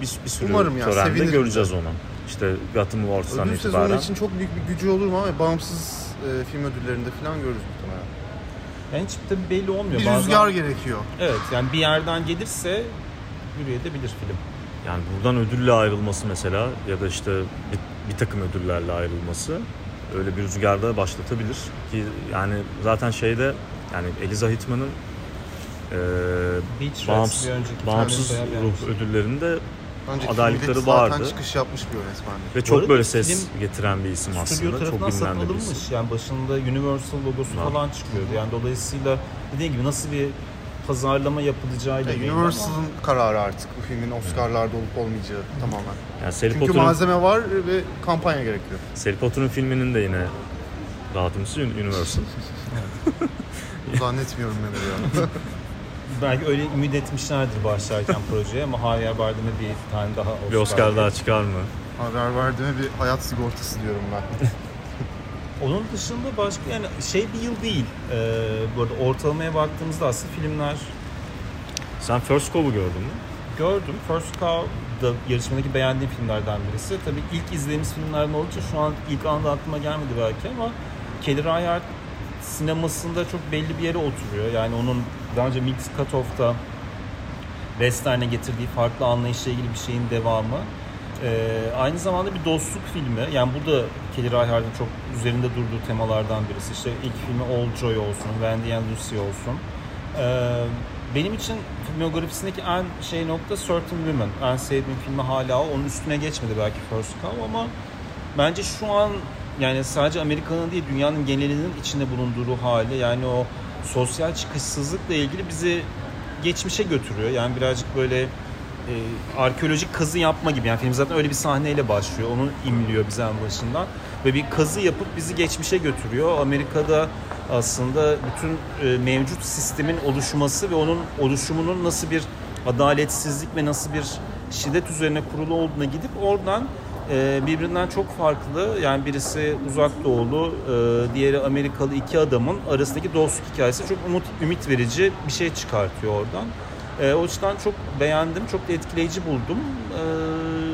bir, bir sürü Umarım ya, törende sevinirim göreceğiz onu. İşte Gotham Awards'tan Ödül itibaren. sezonu için çok büyük bir gücü olur mu ama bağımsız e, film ödüllerinde falan görürüz muhtemelen. Yani hiç tabii belli olmuyor. Bir Bazen- rüzgar gerekiyor. Evet yani bir yerden gelirse yürüyebilir film. Yani buradan ödülle ayrılması mesela ya da işte bir, bir takım ödüllerle ayrılması öyle bir rüzgarda başlatabilir ki yani zaten şeyde yani Eliza Hitman'ın e, Beach bağımsız, bağımsız ruh ödüllerinde Önceki adaylıkları filmde zaten vardı. çıkış yapmış bir yönetmen. ve çok arada böyle ses getiren bir isim aslında. Çok bilinen bir isim. Yani başında Universal logosu Var. falan çıkıyordu. Yani dolayısıyla dediğim gibi nasıl bir pazarlama yapılacağıyla Ya, ilgili ama- Universal'ın kararı artık bu filmin Oscar'larda olup olmayacağı tamamen. Yani Harry Çünkü Potter'ın, malzeme var ve kampanya gerekiyor. Harry Potter'ın filminin de yine dağıtımcısı Universal. Zannetmiyorum ben ya. Belki öyle ümit etmişlerdir başlarken projeye ama Javier Bardem'e bir tane daha Oscar. Bir Oscar daha çıkar mı? Haber verdiğime bir hayat sigortası diyorum ben. Onun dışında başka yani şey bir yıl değil. Ee, bu arada ortalamaya baktığımızda aslında filmler Sen First Cove'u gördün mü? gördüm. First Cow da yarışmadaki beğendiğim filmlerden birisi. Tabii ilk izlediğimiz filmlerden olduğu için şu an ilk anda aklıma gelmedi belki ama Kelly Reichardt sinemasında çok belli bir yere oturuyor. Yani onun daha önce Mix Cut Off'ta Western'e getirdiği farklı anlayışla ilgili bir şeyin devamı. Ee, aynı zamanda bir dostluk filmi. Yani bu da Kelly Reichardt çok üzerinde durduğu temalardan birisi. İşte ilk filmi Old Joy olsun, Wendy and Lucy olsun. Ee, benim için filmografisindeki en şey nokta Certain Women. En sevdiğim filmi hala o. Onun üstüne geçmedi belki First Cow ama bence şu an yani sadece Amerika'nın değil dünyanın genelinin içinde bulunduğu hali yani o sosyal çıkışsızlıkla ilgili bizi geçmişe götürüyor. Yani birazcık böyle e, arkeolojik kazı yapma gibi. Yani film zaten öyle bir sahneyle başlıyor. Onu imliyor bize en başından. Ve bir kazı yapıp bizi geçmişe götürüyor. Amerika'da aslında bütün e, mevcut sistemin oluşması ve onun oluşumunun nasıl bir adaletsizlik ve nasıl bir şiddet üzerine kurulu olduğuna gidip oradan e, birbirinden çok farklı yani birisi uzak doğulu e, diğeri Amerikalı iki adamın arasındaki dostluk hikayesi çok umut, ümit verici bir şey çıkartıyor oradan. E, o açıdan çok beğendim, çok etkileyici buldum. E,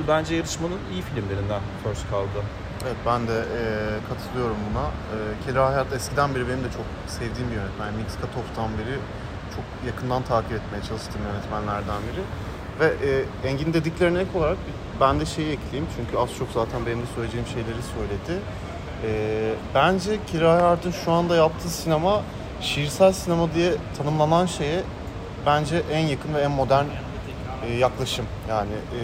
bence yarışmanın iyi filmlerinden First Call'da. Evet ben de e, katılıyorum buna. E, Kelly Reichardt eskiden beri benim de çok sevdiğim bir yönetmen. Mix Katoff'tan beri çok yakından takip etmeye çalıştığım yönetmenlerden biri. Ve e, Engin dediklerine ek olarak ben de şeyi ekleyeyim çünkü az çok zaten benim de söyleyeceğim şeyleri söyledi. E, bence Kelly Reichardd'ın şu anda yaptığı sinema şiirsel sinema diye tanımlanan şeye bence en yakın ve en modern e, yaklaşım. Yani e,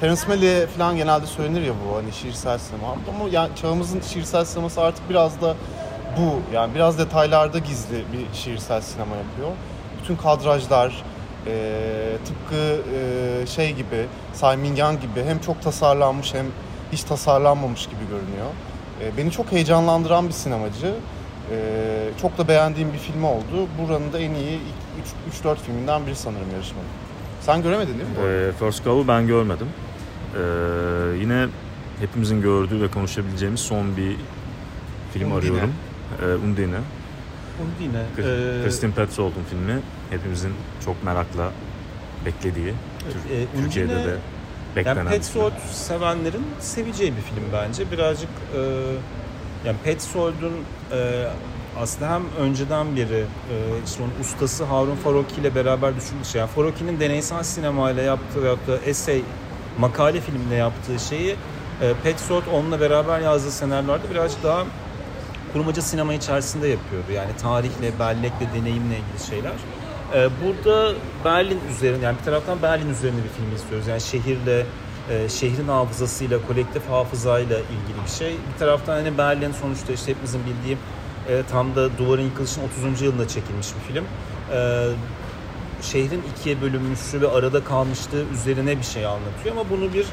Terence Malick'e falan genelde söylenir ya bu hani şiirsel sinema. Ama yani çağımızın şiirsel sineması artık biraz da bu. Yani biraz detaylarda gizli bir şiirsel sinema yapıyor. Bütün kadrajlar e, tıpkı e, şey gibi, Simon Young gibi hem çok tasarlanmış hem hiç tasarlanmamış gibi görünüyor. E, beni çok heyecanlandıran bir sinemacı. E, çok da beğendiğim bir film oldu. Buranın da en iyi 3-4 filminden biri sanırım yarışmanın. Sen göremedin değil mi? Ee, First Cove'u ben görmedim. Ee, yine hepimizin gördüğü ve konuşabileceğimiz son bir film Undine. arıyorum. Ee, Undine. Undine. Kr- e, Kristin Petzold'un filmi. Hepimizin çok merakla beklediği, Tür- e, Türkiye'de Undine- de beklenen Yani bir Petzold film. sevenlerin seveceği bir film bence. Birazcık e, yani Petzold'un e, aslında hem önceden beri e, işte ustası Harun Faroki ile beraber düşünmüş. Yani Faroki'nin deneysel sinemayla yaptığı yaptığı essay makale filmle yaptığı şeyi e, Petzold onunla beraber yazdığı senaryolarda birazcık daha kurmaca sinema içerisinde yapıyordu. Yani tarihle, bellekle, deneyimle ilgili şeyler. Ee, burada Berlin üzerine, yani bir taraftan Berlin üzerine bir film istiyoruz. Yani şehirle, e, şehrin hafızasıyla, kolektif hafızayla ilgili bir şey. Bir taraftan hani Berlin sonuçta işte hepimizin bildiği e, tam da Duvarın Yıkılışı'nın 30. yılında çekilmiş bir film. Ee, şehrin ikiye bölünmüşlüğü ve arada kalmışlığı üzerine bir şey anlatıyor ama bunu bir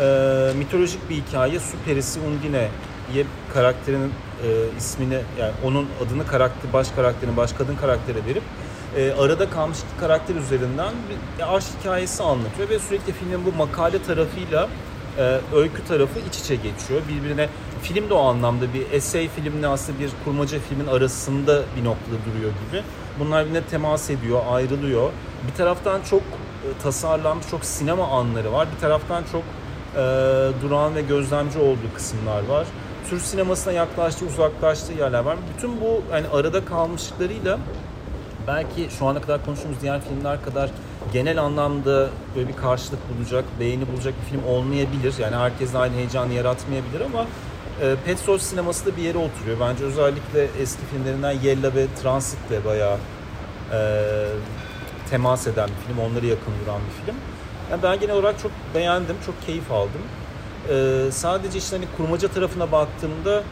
e, mitolojik bir hikaye su perisi Undine'ye karakterinin e, ismini yani onun adını karakter baş karakterin baş kadın karaktere verip e, arada kalmış karakter üzerinden bir aşk hikayesi anlatıyor ve sürekli filmin bu makale tarafıyla e, öykü tarafı iç içe geçiyor. Birbirine film de o anlamda bir essay filmle aslında bir kurmaca filmin arasında bir noktada duruyor gibi. Bunlar birbirine temas ediyor, ayrılıyor. Bir taraftan çok e, tasarlanmış, çok sinema anları var. Bir taraftan çok e, durağan ve gözlemci olduğu kısımlar var. Türk sinemasına yaklaştığı, uzaklaştığı yerler var. Bütün bu hani arada kalmışlıklarıyla belki şu ana kadar konuştuğumuz diğer filmler kadar genel anlamda böyle bir karşılık bulacak, beğeni bulacak bir film olmayabilir. Yani herkes aynı heyecanı yaratmayabilir ama e, Petzold sineması da bir yere oturuyor. Bence özellikle eski filmlerinden Yella ve Transit de bayağı e, temas eden bir film, onları yakın duran bir film. Yani ben genel olarak çok beğendim, çok keyif aldım. Ee, sadece işte hani kurmaca tarafına baktığımda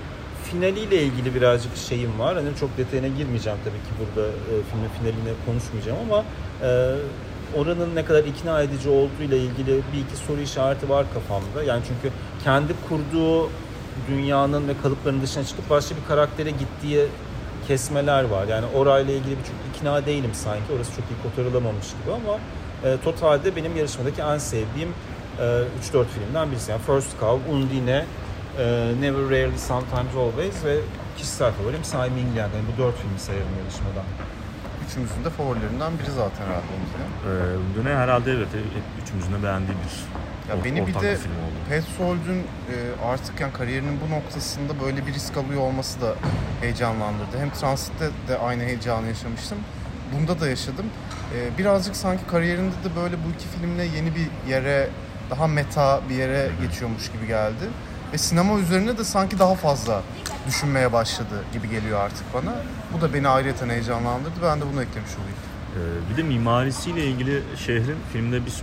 finaliyle ilgili birazcık şeyim var. Hani çok detayına girmeyeceğim tabii ki burada e, filmin finaline konuşmayacağım ama e, oranın ne kadar ikna edici olduğuyla ilgili bir iki soru işareti var kafamda. Yani çünkü kendi kurduğu dünyanın ve kalıpların dışına çıkıp başka bir karaktere gittiği kesmeler var. Yani orayla ilgili bir çok ikna değilim sanki. Orası çok iyi kotarılamamış gibi ama e, totalde benim yarışmadaki en sevdiğim e, 3-4 filmden birisi. Yani First Cow, Undine, e, Never Rarely, Sometimes Always ve kişisel favorim Simon Ming yani bu dört filmi sayarım yarışmadan. Üçümüzün de favorilerinden biri zaten herhalde Undine. Ee, Döne herhalde evet e, üçümüzün de beğendiği bir Ya beni bir de film oldu. Petzold'un e, artık yani kariyerinin bu noktasında böyle bir risk alıyor olması da heyecanlandırdı. Hem Transit'te de aynı heyecanı yaşamıştım. Bunda da yaşadım. E, birazcık sanki kariyerinde de böyle bu iki filmle yeni bir yere, daha meta bir yere geçiyormuş gibi geldi. Ve sinema üzerine de sanki daha fazla düşünmeye başladı gibi geliyor artık bana. Bu da beni ayrıyeten heyecanlandırdı. Ben de bunu eklemiş olayım. Ee, bir de mimarisiyle ilgili şehrin filmde biz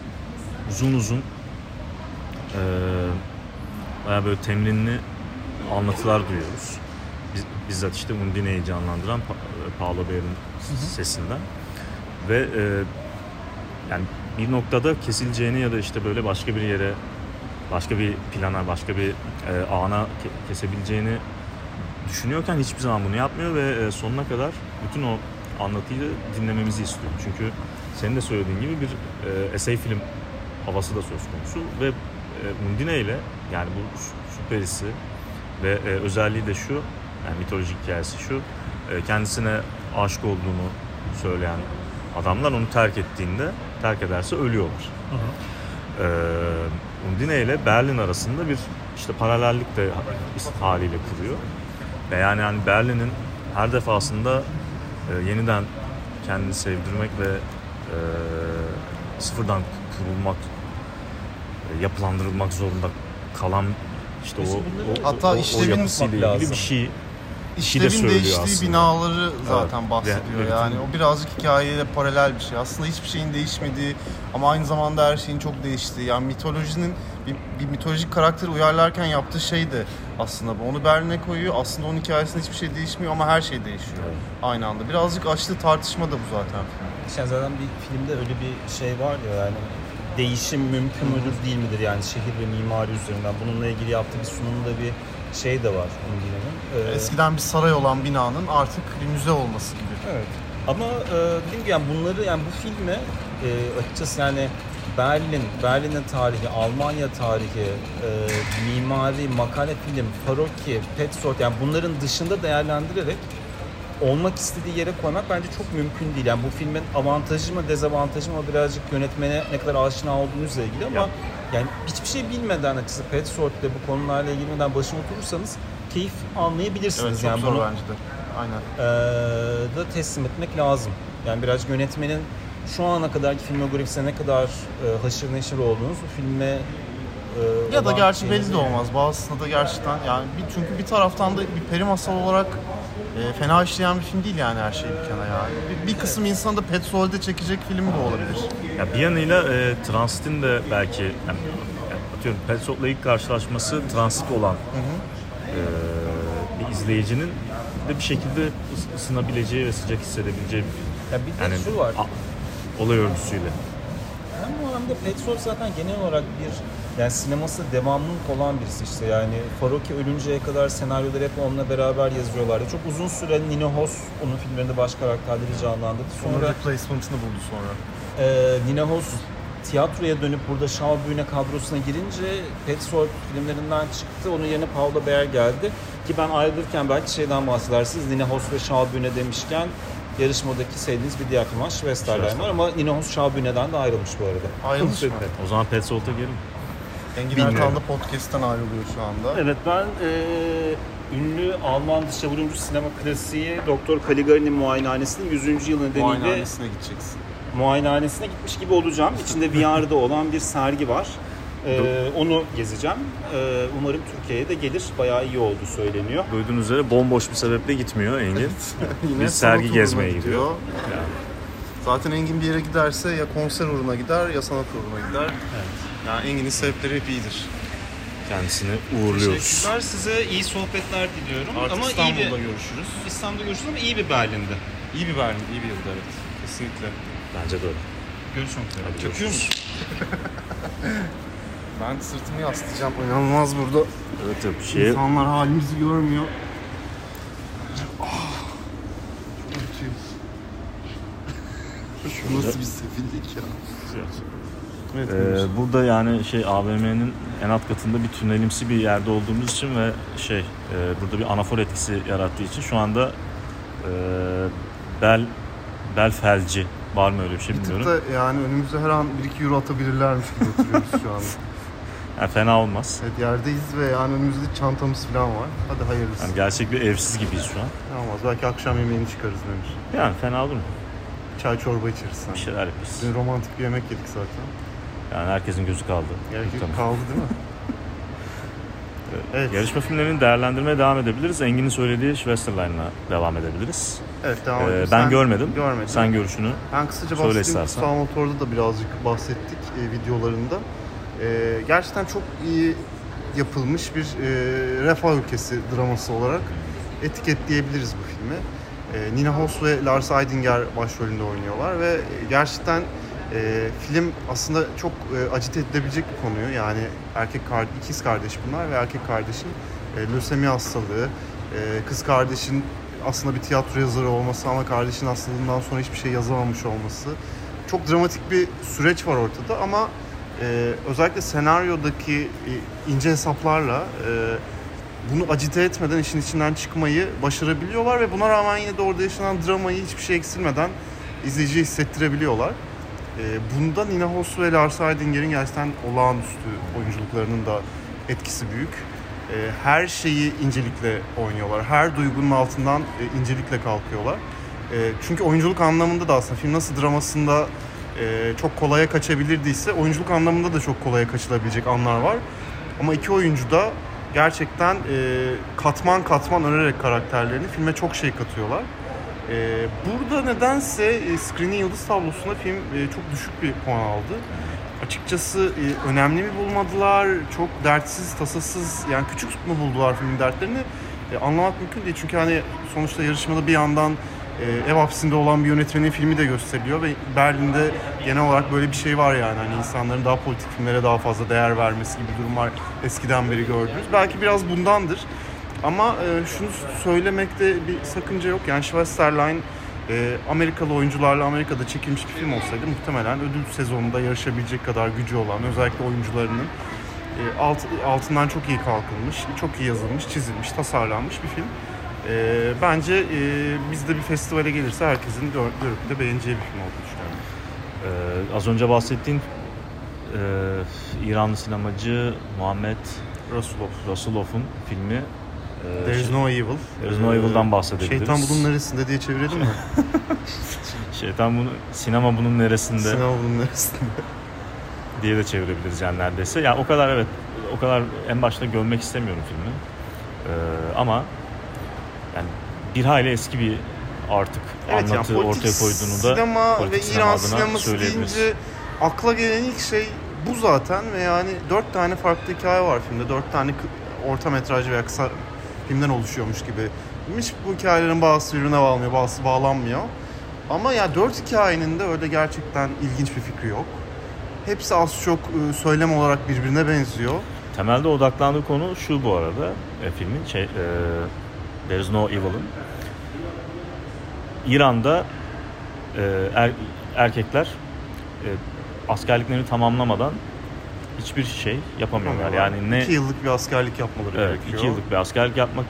uzun uzun e, baya böyle temrinli anlatılar duyuyoruz. Biz, bizzat işte Undine'yi canlandıran Pa- Paolo Bear'in sesinden. Ve e, yani bir noktada kesileceğini ya da işte böyle başka bir yere başka bir plana, başka bir e, ana ke- kesebileceğini düşünüyorken hiçbir zaman bunu yapmıyor ve e, sonuna kadar bütün o anlatıyı dinlememizi istiyor. Çünkü senin de söylediğin gibi bir e, essay film havası da söz konusu ve e, Undine ile yani bu sü- süperisi ve e, özelliği de şu yani mitolojik hikayesi şu e, kendisine aşık olduğunu söyleyen adamlar onu terk ettiğinde terk ederse ölüyorlar. Ee, Undine ile Berlin arasında bir işte paralellik de haliyle kuruyor. Ve yani, yani Berlin'in her defasında e, yeniden kendini sevdirmek ve e, sıfırdan kurulmak, e, yapılandırılmak zorunda kalan işte o, o, Hatta o, o yapısıyla lazım. ilgili bir şey. Şey de söylüyor değiştiği aslında. binaları zaten Evet. bahsediyor. Ve- ve yani o birazcık hikayeyle paralel bir şey. Aslında hiçbir şeyin değişmediği ama aynı zamanda her şeyin çok değiştiği. Yani mitolojinin bir, bir mitolojik karakteri uyarlarken yaptığı şey de aslında bu. Onu Berlin'e koyuyor. Aslında onun hikayesinde hiçbir şey değişmiyor ama her şey değişiyor Evet. aynı anda. Birazcık açtığı tartışma da bu zaten. Yani zaten bir filmde öyle bir şey var ya yani değişim mümkün müdür değil midir yani şehir ve mimari üzerinden bununla ilgili yaptığı bir sunumda bir şey de var Undine'nin. Ee, Eskiden bir saray olan binanın artık bir müze olması gibi. Evet. Ama e, dediğim gibi yani bunları yani bu filme e, açıkçası yani Berlin, Berlin'in tarihi, Almanya tarihi, e, mimari, makale film, paroki, Petzold yani bunların dışında değerlendirerek olmak istediği yere koymak bence çok mümkün değil. Yani bu filmin avantajı mı dezavantajı mı birazcık yönetmene ne kadar aşina olduğunuzla ilgili ama Ya. Yani hiçbir şey bilmeden açıkçası Petzold'le bu konularla ilgili başına oturursanız keyif anlayabilirsiniz. Evet çok yani zor bunu, bence de. Aynen. ee, da teslim etmek lazım. Yani biraz yönetmenin şu ana kadarki filmografisine ne kadar e, haşır neşir olduğunuz bu filme e, Ya da gerçi belli de olmaz. Bazısında da gerçekten yani bir, çünkü bir taraftan da bir peri masal olarak e, fena işleyen bir film değil yani her şey bir kenara yani. Bir, bir kısım insanı da Petzold'e çekecek film de olabilir. Ya bir yanıyla e, Transit'in de belki yani, atıyorum Petzold'la ilk karşılaşması Transit olan e, bir izleyicinin de bir şekilde ıs- ısınabileceği ve sıcak hissedebileceği bir film. Ya bir de Yani şu var. a- olay örgüsüyle. Hem bu hem de Petzold zaten genel olarak bir yani sineması devamlılık olan birisi işte yani Faroki ölünceye kadar senaryoları hep onunla beraber yazıyorlardı. Çok uzun süre Nino Hoss onun filmlerinde baş karakterleri canlandırdı. Sonra Sonra replacement'ını buldu sonra. Ee, Nina Hoss tiyatroya dönüp burada Schaubühne kadrosuna girince Petzold filmlerinden çıktı. Onun yerine Paula Beer geldi. Ki ben ayrılırken belki şeyden bahsedersiniz. Nina Hoss ve Schaubühne demişken yarışmadaki sevdiğiniz bir diğer film var. Schwesterlein var ama Nina Hoss Schaubühne'den de ayrılmış bu arada. Ayrılmış mı? O zaman Petzold'a gelin. Engin Bilmiyorum. Erkan da podcast'ten ayrılıyor şu anda. Evet ben e, ünlü Alman dışa vurumcu sinema klasiği Doktor Caligari'nin muayenehanesinin 100. yıl nedeniyle Muayenehanesine gideceksin. muayenehanesine gitmiş gibi olacağım. İçinde VR'da olan bir sergi var. Ee, onu gezeceğim. Ee, umarım Türkiye'ye de gelir. Bayağı iyi oldu söyleniyor. Duyduğunuz üzere bomboş bir sebeple gitmiyor Engin. Yine Bir sergi gezmeye uğruna gidiyor. Yani Zaten Engin bir yere giderse ya konser uğruna gider ya sanat uğruna gider. Yani Engin'in sebepleri hep iyidir. Kendisini uğurluyoruz. Teşekkürler. Size iyi sohbetler diliyorum. Artık ama İstanbul'da iyi bir, görüşürüz. İstanbul'da görüşürüz ama iyi bir Berlin'de. İyi bir Berlin, iyi bir yılda evet. Kesinlikle. Bence de öyle. Görüşmek üzere. Hadi görüşürüz. musun? ben sırtımı yaslayacağım. İnanılmaz burada. Evet evet bir şey İnsanlar halimizi görmüyor. Ah, çok mutluyum. Şu nasıl bir sefillik ya. Evet, Ee, burada yani şey AVM'nin en alt katında bir tünelimsi bir yerde olduğumuz için ve şey e, burada bir anafor etkisi yarattığı için şu anda e, bel bel felci var mı öyle bir şey bir tık bilmiyorum. da yani önümüze her an 1-2 euro atabilirlermiş gibi oturuyoruz şu an. Yani fena olmaz. Evet yerdeyiz ve yani önümüzde çantamız falan var. Hadi hayırlısı. Yani gerçek bir evsiz gibiyiz şu an. Olmaz. Belki akşam yemeğini çıkarız demiş. Yani fena olur mu? Çay çorba içeriz. Bir şeyler yaparız. Dün romantik bir yemek yedik zaten. Yani herkesin gözü kaldı. Muhtemelen. kaldı değil mi? Evet. Yarışma filmlerini değerlendirmeye devam edebiliriz. Engin'in söylediği Schwesterline'la devam edebiliriz. Evet devam Ee, ben Sen görmedim. Görmedim. Sen görüşünü Ben kısaca Söyle bahsedeyim. Kutsal Motor'da da birazcık bahsettik e, videolarında. E, gerçekten çok iyi yapılmış bir e, refah ülkesi draması olarak etiketleyebiliriz bu filmi. E, Nina Hoss ve Lars Eidinger başrolünde oynuyorlar ve gerçekten e, film aslında çok e, acite edilebilecek bir konuyu. Yani erkek kar- ikiz kardeş bunlar ve erkek kardeşin e, lösemi hastalığı, e, kız kardeşin aslında bir tiyatro yazarı olması ama kardeşin hastalığından sonra hiçbir şey yazamamış olması. Çok dramatik bir süreç var ortada ama e, özellikle senaryodaki e, ince hesaplarla e, bunu acite etmeden işin içinden çıkmayı başarabiliyorlar ve buna rağmen yine de orada yaşanan dramayı hiçbir şey eksilmeden izleyiciye hissettirebiliyorlar. E, bunda Nina Hoss ve Lars Eidinger'in gerçekten olağanüstü oyunculuklarının da etkisi büyük. E, her şeyi incelikle oynuyorlar. Her duygunun altından e, incelikle kalkıyorlar. E, çünkü oyunculuk anlamında da aslında film nasıl dramasında e, çok kolaya kaçabilirdiyse oyunculuk anlamında da çok kolaya kaçılabilecek anlar var. Ama iki oyuncu da gerçekten e, katman katman örerek karakterlerini filme çok şey katıyorlar. E, burada nedense e, Screen'in yıldız tablosunda film e, çok düşük bir puan aldı. Açıkçası e, önemli mi bulmadılar, çok dertsiz, tasasız, yani küçük mü buldular filmin dertlerini e, anlamak mümkün değil. Çünkü hani sonuçta yarışmada bir yandan e, ev hapsinde olan bir yönetmenin filmi de gösteriliyor ve Berlin'de genel olarak böyle bir şey var yani. Hani insanların daha politik filmlere daha fazla değer vermesi gibi durumlar eskiden beri gördünüz. Belki biraz bundandır. Ama e, şunu söylemekte bir sakınca yok. Yani Schwesterline e, Amerikalı oyuncularla Amerika'da çekilmiş bir film olsaydı muhtemelen ödül sezonunda yarışabilecek kadar gücü olan özellikle oyuncularının e, alt, altından çok iyi kalkılmış, çok iyi yazılmış, çizilmiş, tasarlanmış bir film. E, bence e, bizde bir festivale gelirse herkesin gör- görüp de beğeneceği bir film olduğunu düşünüyorum. Ee, az önce bahsettiğin e, İranlı sinemacı Muhammed Rasulov. Rasulov'un filmi There is no evil. There is no evil'dan bahsedebiliriz. Şeytan bunun neresinde diye çevirelim mi? Şeytan bunu sinema bunun neresinde Sinema bunun neresinde? diye de çevirebiliriz yani neredeyse. Yani o kadar evet o kadar en başta görmek istemiyorum filmi. Ee, ama yani bir hayli eski bir artık anlatı politik ortaya koyduğunu da sinema ve İran sineması deyince akla gelen ilk şey bu zaten ve yani dört tane farklı hikaye var filmde. Dört tane orta metraj veya kısa filmden oluşuyormuş gibi. Hiç bu hikayelerin bazısı birbirine bağlanmıyor, bazısı bağlanmıyor. Ama ya dört hikayenin de öyle gerçekten ilginç bir fikri yok. Hepsi az çok e, söylem olarak birbirine benziyor. Temelde odaklandığı konu şu bu arada e, filmin şey e, There is no evil'ın İran'da e, er- erkekler e, askerliklerini tamamlamadan hiçbir şey yapamıyorlar. Yani ne İki yıllık bir askerlik yapmaları evet, gerekiyor. iki yıllık bir askerlik yapmak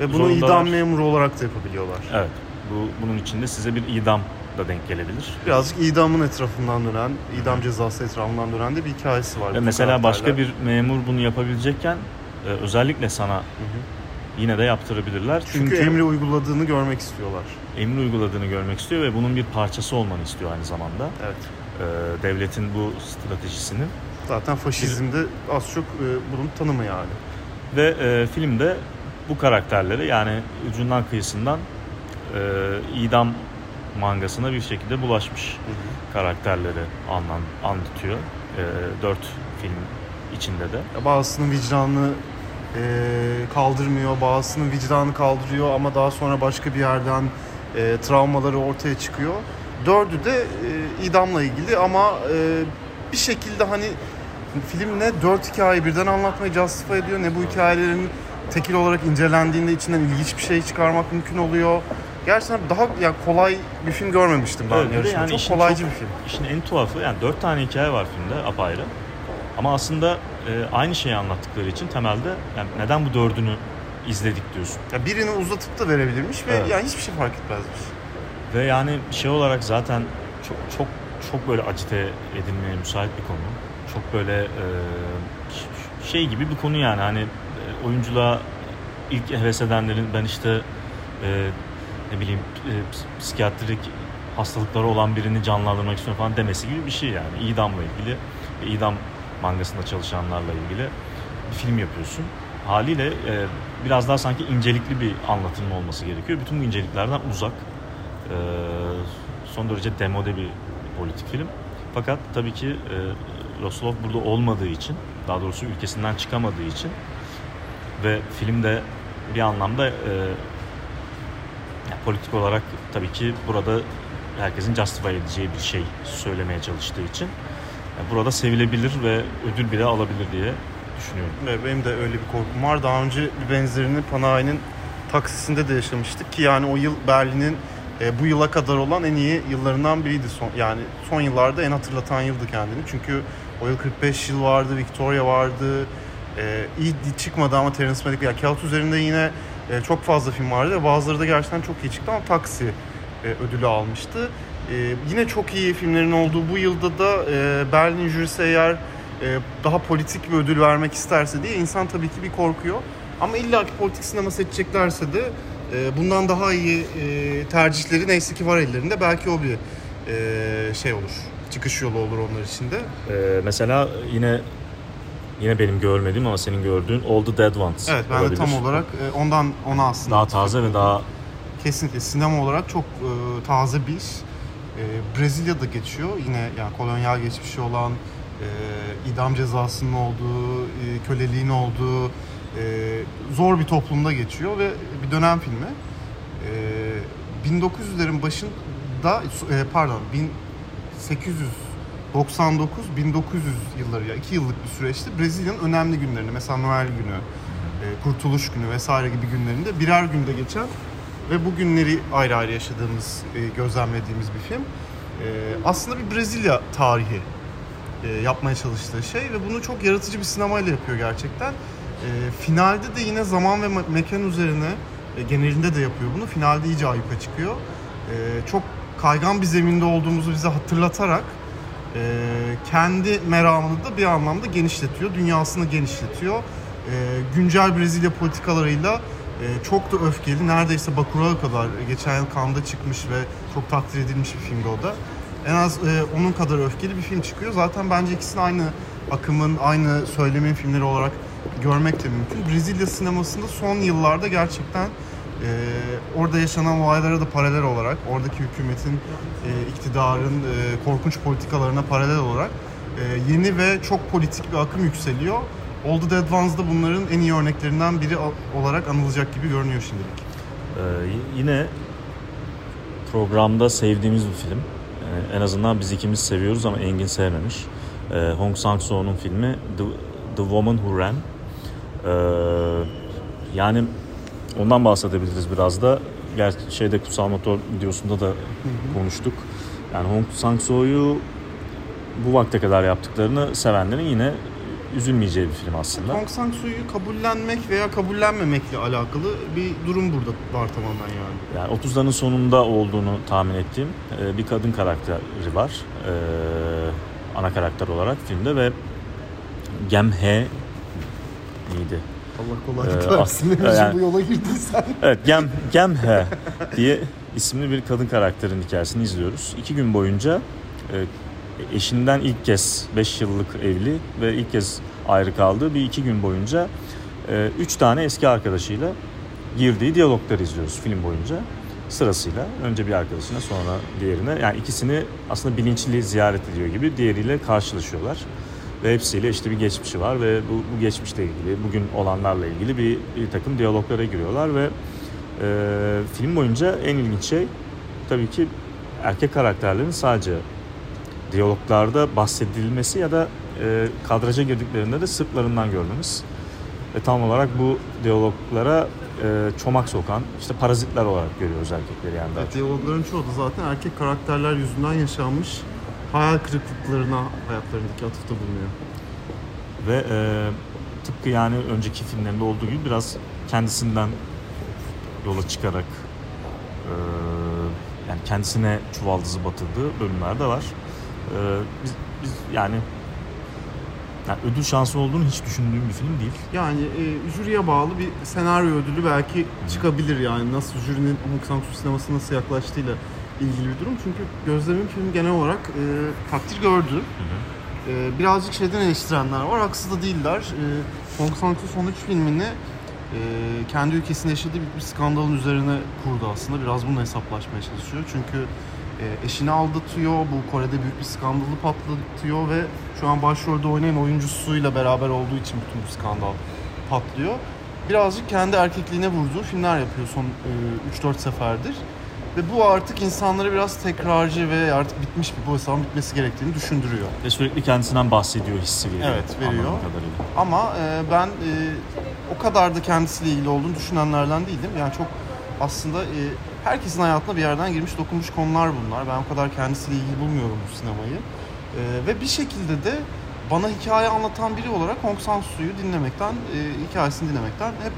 Ve bunu zorundalar. idam memuru olarak da yapabiliyorlar. Evet. Bu bunun içinde size bir idam da denk gelebilir. Birazcık idamın etrafından dönen, idam cezası etrafından dönen de bir hikayesi var. Ve mesela başka bir memur bunu yapabilecekken e, özellikle sana yine de yaptırabilirler. Çünkü, emri uyguladığını görmek istiyorlar. emir uyguladığını görmek istiyor ve bunun bir parçası olmanı istiyor aynı zamanda. Evet. Ee, devletin bu stratejisinin. Zaten faşizmde az çok e, bunun tanımı yani. Ve e, filmde bu karakterleri yani ucundan kıyısından e, idam mangasına bir şekilde bulaşmış karakterleri anlan, anlatıyor. E, dört film içinde de. Bazısının vicdanını e, kaldırmıyor, bazısının vicdanı kaldırıyor ama daha sonra başka bir yerden e, travmaları ortaya çıkıyor. Dördü de e, idamla ilgili ama e, bir şekilde hani film ne dört hikayeyi birden anlatmayı justify ediyor ne bu hikayelerin tekil olarak incelendiğinde içinden ilginç bir şey çıkarmak mümkün oluyor. Gerçekten daha yani kolay bir film görmemiştim ben de yarışmada. yani çok kolaycı çok- bir film. İşin en tuhafı yani dört tane hikaye var filmde apayrı. Ama aslında e, aynı şeyi anlattıkları için temelde yani neden bu dördünü izledik diyorsun. Ya birini uzatıp da verebilirmiş ve Evet. yani hiçbir şey fark etmezmiş. Ve yani şey olarak zaten çok çok çok böyle acite edilmeye müsait bir konu. Çok böyle e, şey gibi bir konu yani hani e, oyunculuğa ilk heves edenlerin ben işte e, ne bileyim ps- psikiyatrik hastalıkları olan birini canlandırmak istiyorum falan demesi gibi bir şey yani. İdamla ilgili ve idam mangasında çalışanlarla ilgili bir film yapıyorsun. Haliyle e, biraz daha sanki incelikli bir anlatım olması gerekiyor. Bütün bu inceliklerden uzak. E, son derece demode bir politik film. Fakat tabii ki Loslov burada olmadığı için, daha doğrusu ülkesinden çıkamadığı için ve filmde bir anlamda e, yani politik olarak tabii ki burada herkesin justify edeceği bir şey söylemeye çalıştığı için yani burada sevilebilir ve ödül bile alabilir diye düşünüyorum. Ve benim de öyle bir korkum var. Daha önce bir benzerini Panayi'nin taksisinde de yaşamıştık ki yani o yıl Berlin'in e, bu yıla kadar olan en iyi yıllarından biriydi. Son, yani son yıllarda en hatırlatan yıldı kendini. Çünkü o yıl 45 yıl vardı, Victoria vardı. E, iyi çıkmadı ama Terence Malick. Ya kağıt üzerinde yine e, çok fazla film vardı bazıları da gerçekten çok iyi çıktı ama Taksi e, ödülü almıştı. E, yine çok iyi filmlerin olduğu bu yılda da e, Berlin jürisi eğer e, daha politik bir ödül vermek isterse diye insan tabii ki bir korkuyor. Ama illaki politik sinema seçeceklerse de e, bundan daha iyi e, tercihleri neyse ki var ellerinde. Belki o bir e, şey olur. Çıkış yolu olur onlar için de. E, mesela yine yine benim görmediğim ama senin gördüğün All the Dead Ones Evet ben de olabilir. tam olarak e, ondan ona aslında daha taze ve daha kesinlikle sinema olarak çok e, taze bir iş. E, Brezilya'da geçiyor. Yine yani kolonyal geçmişi olan e, idam cezasının olduğu, e, köleliğin olduğu e, zor bir toplumda geçiyor ve bir dönem filmi. E, 1900'lerin başında e, pardon 1899 1900 yılları ya 2 yıllık bir süreçte Brezilya'nın önemli günlerini mesela Noel günü, e, Kurtuluş günü vesaire gibi günlerinde birer günde geçen ve bu günleri ayrı ayrı yaşadığımız, e, gözlemlediğimiz bir film. E, aslında bir Brezilya tarihi yapmaya çalıştığı şey ve bunu çok yaratıcı bir sinemayla yapıyor gerçekten. Finalde de yine zaman ve me- mekan üzerine genelinde de yapıyor bunu. Finalde iyice ayyuka çıkıyor. Çok kaygan bir zeminde olduğumuzu bize hatırlatarak e, kendi meramını da bir anlamda genişletiyor. Dünyasını genişletiyor. E, güncel Brezilya politikalarıyla e, çok da öfkeli. Neredeyse Bacurau'a kadar geçen yıl Cannes'da çıkmış ve çok takdir edilmiş bir filmdi o da. En az e, onun kadar öfkeli bir film çıkıyor. Zaten bence ikisini aynı akımın, aynı söylemin filmleri olarak görmek de mümkün. Brezilya sinemasında son yıllarda gerçekten e, orada yaşanan olaylara da paralel olarak, oradaki hükümetin, e, iktidarın e, korkunç politikalarına paralel olarak e, yeni ve çok politik bir akım yükseliyor. The Dead Ones da bunların en iyi örneklerinden biri olarak anılacak gibi görünüyor şimdilik. Ee, yine programda sevdiğimiz bir film. Ee, en azından biz ikimiz seviyoruz ama Engin sevmemiş. Ee, Hong Sang-soo'nun filmi The, The Woman Who Ran. Ee, yani ondan bahsedebiliriz biraz da. Gerçi şeyde Kutsal Motor videosunda da konuştuk. Yani Hong Sang-soo'yu bu vakte kadar yaptıklarını sevenlerin yine üzülmeyeceği bir film aslında. Hong Sang-soo'yu kabullenmek veya kabullenmemekle alakalı bir durum burada var tamamen yani. Yani 30'ların sonunda olduğunu tahmin ettiğim e, bir kadın karakteri var. E, ana karakter olarak filmde ve Gemhe miydi? Allah kolaylık Ee, versin. yani- bu yola girdiysen. Evet Gem, Gemhe diye isimli bir kadın karakterin hikayesini izliyoruz. İki gün boyunca e, eşinden ilk kez 5 yıllık evli ve ilk kez ayrı kaldığı bir iki gün boyunca e, üç tane eski arkadaşıyla girdiği diyalogları izliyoruz film boyunca. sırasıyla önce bir arkadaşına sonra diğerine yani ikisini aslında bilinçli ziyaret ediyor gibi diğeriyle karşılaşıyorlar. Ve hepsiyle işte bir geçmişi var ve bu, bu geçmişle ilgili, bugün olanlarla ilgili bir, bir takım diyaloglara giriyorlar ve e, film boyunca en ilginç şey tabii ki erkek karakterlerin sadece diyaloglarda bahsedilmesi ya da e, kadraja girdiklerinde de sırtlarından görmemiz. Ve tam olarak bu diyaloglara e, çomak sokan işte parazitler olarak görüyoruz erkekleri yani. Evet, diyalogların çoğu da zaten erkek karakterler yüzünden yaşanmış hayal kırıklıklarına hayatlarındaki atıfta bulunuyor. Ve e, tıpkı yani önceki filmlerinde olduğu gibi biraz kendisinden yola çıkarak e, yani kendisine çuvaldızı batırdığı bölümler de var. E, biz, biz yani yani ödül şansı olduğunu hiç düşündüğüm bir film değil. Yani e, jüriye bağlı bir senaryo ödülü belki çıkabilir yani nasıl jürinin Hong Sang-soo sinemasına nasıl yaklaştığıyla ilgili bir durum. Çünkü gözlemim film genel olarak e, takdir gördü. E, birazcık şeyden eleştirenler var, haksız da değiller. E, Hong Sang-soo son üç filmini e, kendi ülkesinde yaşadığı bir, bir skandalın üzerine kurdu aslında. Biraz bununla hesaplaşmaya çalışıyor. Çünkü e, eşini aldatıyor, bu Kore'de büyük bir skandalı patlatıyor ve şu an başrolde oynayan oyuncusuyla beraber olduğu için bütün bu skandal patlıyor. Birazcık kendi erkekliğine vurduğu filmler yapıyor son e, 3-4 seferdir. Ve bu artık insanları biraz tekrarcı ve artık bitmiş bir bu hesabın bitmesi gerektiğini düşündürüyor. Ve sürekli kendisinden bahsediyor hissi veriyor. Evet, veriyor. kadarıyla. Ama e, ben e, o kadar da kendisiyle ilgili olduğunu düşünenlerden değildim. Yani çok aslında e, herkesin hayatına bir yerden girmiş dokunmuş konular bunlar. Ben o kadar kendisiyle ilgili bulmuyorum bu sinemayı. E, ve bir şekilde de bana hikaye anlatan biri olarak Hong Sang-soo'yu dinlemekten, e, hikayesini dinlemekten hep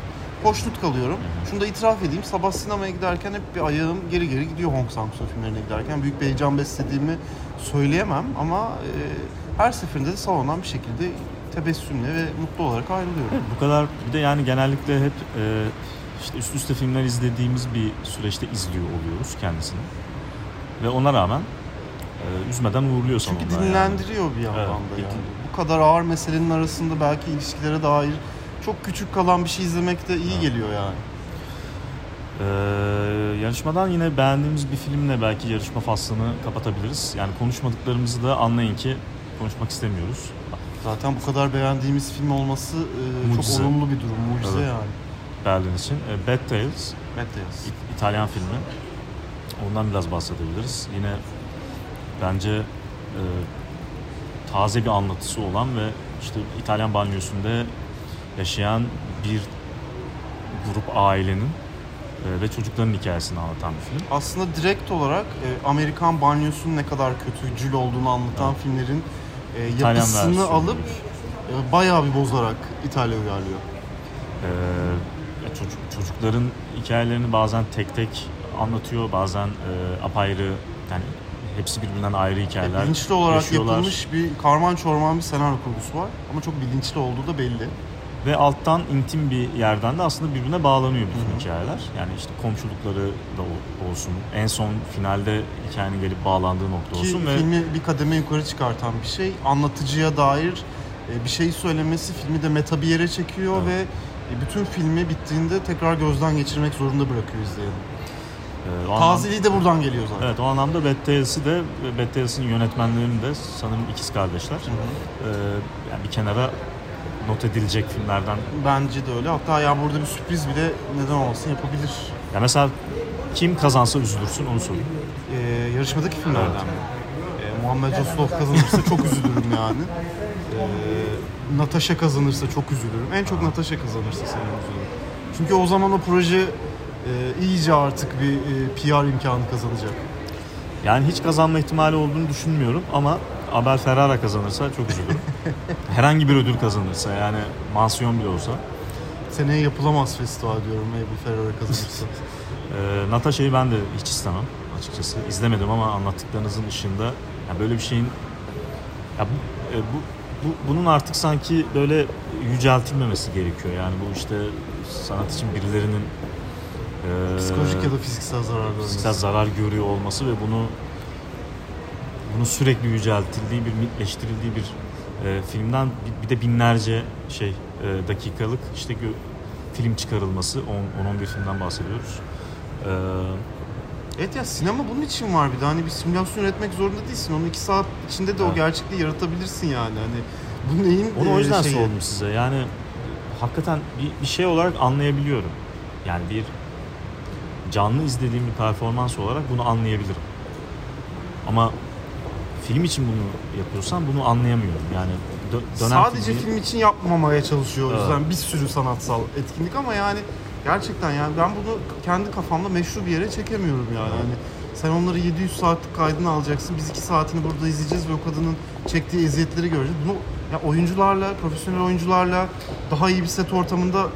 hoşnut kalıyorum. Şunu da itiraf edeyim, sabah sinemaya giderken hep bir ayağım geri geri gidiyor Hong Sang-soo filmlerine giderken. Büyük bir heyecan beslediğimi söyleyemem ama e, her seferinde de salondan bir şekilde tebessümle ve mutlu olarak ayrılıyorum. Evet, bu kadar bir de yani genellikle hep e, işte üst üste filmler izlediğimiz bir süreçte izliyor oluyoruz kendisini. Ve ona rağmen e, üzmeden uğurluyor Çünkü dinlendiriyor bir yandan Evet, da yani. Bu kadar ağır meselenin arasında belki ilişkilere dair çok küçük kalan bir şey izlemek de iyi geliyor yani. Ee, yarışmadan yine beğendiğimiz bir filmle belki yarışma faslını kapatabiliriz. Yani konuşmadıklarımızı da anlayın ki konuşmak istemiyoruz. Zaten bu kadar beğendiğimiz film olması e, çok olumlu bir durum, mucize Evet. yani. Berlin için. E, Bad Tales, Matt Damon. İ- İtalyan filmi. Ondan biraz bahsedebiliriz. Yine bence e, taze bir anlatısı olan ve işte İtalyan banyosunda yaşayan bir grup ailenin e, ve çocukların hikayesini anlatan bir film. Aslında direkt olarak e, Amerikan banyosunun ne kadar kötücül olduğunu anlatan Evet. filmlerin e, yapısını alıp e, bayağı bir bozarak İtalya uyarlıyor. Ee, çocuk çocukların hikayelerini bazen tek tek anlatıyor, bazen e, apayrı yani hepsi birbirinden ayrı hikayeler. bilinçli olarak yaşıyorlar. yapılmış bir karman çorman bir senaryo kurgusu var ama çok bilinçli olduğu da belli. Ve alttan intim bir yerden de aslında birbirine bağlanıyor bütün hikayeler. Yani işte komşulukları da ol- olsun. En son finalde hikayenin gelip bağlandığı nokta Ki olsun ve filmi bir kademe yukarı çıkartan bir şey. Anlatıcıya dair e, bir şey söylemesi filmi de meta bir yere çekiyor Evet. ve e, bütün filmi bittiğinde tekrar gözden geçirmek zorunda bırakıyor izleyeni. e, o anlamda- Tazeliği de buradan geliyor zaten. Evet o anlamda Bad Tales'i de Bad Tales'in yönetmenlerinin de sanırım ikiz kardeşler. E, yani bir kenara not edilecek filmlerden Bence de öyle. Hatta ya burada bir sürpriz bile neden olmasın yapabilir. Ya mesela kim kazansa üzülürsün onu sorayım. Ee, yarışmadaki filmlerden Evet. mi? Ee, Muhammed Zoslov kazanırsa çok üzülürüm yani. Ee, Natasha kazanırsa çok üzülürüm. En çok Natasha kazanırsa sanırım üzülürüm. Çünkü o zaman o proje e, iyice artık bir e, PR imkanı kazanacak. Yani hiç kazanma ihtimali olduğunu düşünmüyorum ama Abel Ferrara kazanırsa çok üzülürüm. Herhangi bir ödül kazanırsa yani mansiyon bile olsa. Seneye yapılamaz festival diyorum Abel Ferrara kazanırsa. Ee, Natasha'yı ben de hiç istemem açıkçası. İzlemedim ama anlattıklarınızın ışığında ya böyle bir şeyin ya bu, e, bu, bu bunun artık sanki böyle yüceltilmemesi gerekiyor. Yani bu işte sanat için birilerinin e, Psikolojik ya da fiziksel zarar fiziksel görmesi. zarar görüyor olması ve bunu bunu sürekli yüceltildiği bir mitleştirildiği bir e, filmden bir, bir de binlerce şey e, dakikalık işte film çıkarılması 10 10 11 filmden bahsediyoruz. E, Evet ya sinema bunun için var bir de hani bir simülasyon üretmek zorunda değilsin. Onu iki saat içinde de o Evet. gerçekliği yaratabilirsin yani. Hani bu neyin Onu o e, yüzden şeyi? sordum size. Yani hakikaten bir, bir şey olarak anlayabiliyorum. Yani bir canlı izlediğim bir performans olarak bunu anlayabilirim. Ama film için bunu yapıyorsam bunu anlayamıyorum. Yani dö- Sadece filmi- film için yapmamaya çalışıyor o Evet. yüzden bir sürü sanatsal etkinlik ama yani gerçekten yani ben bunu kendi kafamda meşru bir yere çekemiyorum yani. Hani sen onları 700 saatlik kaydını alacaksın. Biz 2 saatini burada izleyeceğiz ve o kadının çektiği eziyetleri göreceğiz. Bunu ya oyuncularla, profesyonel oyuncularla daha iyi bir set ortamında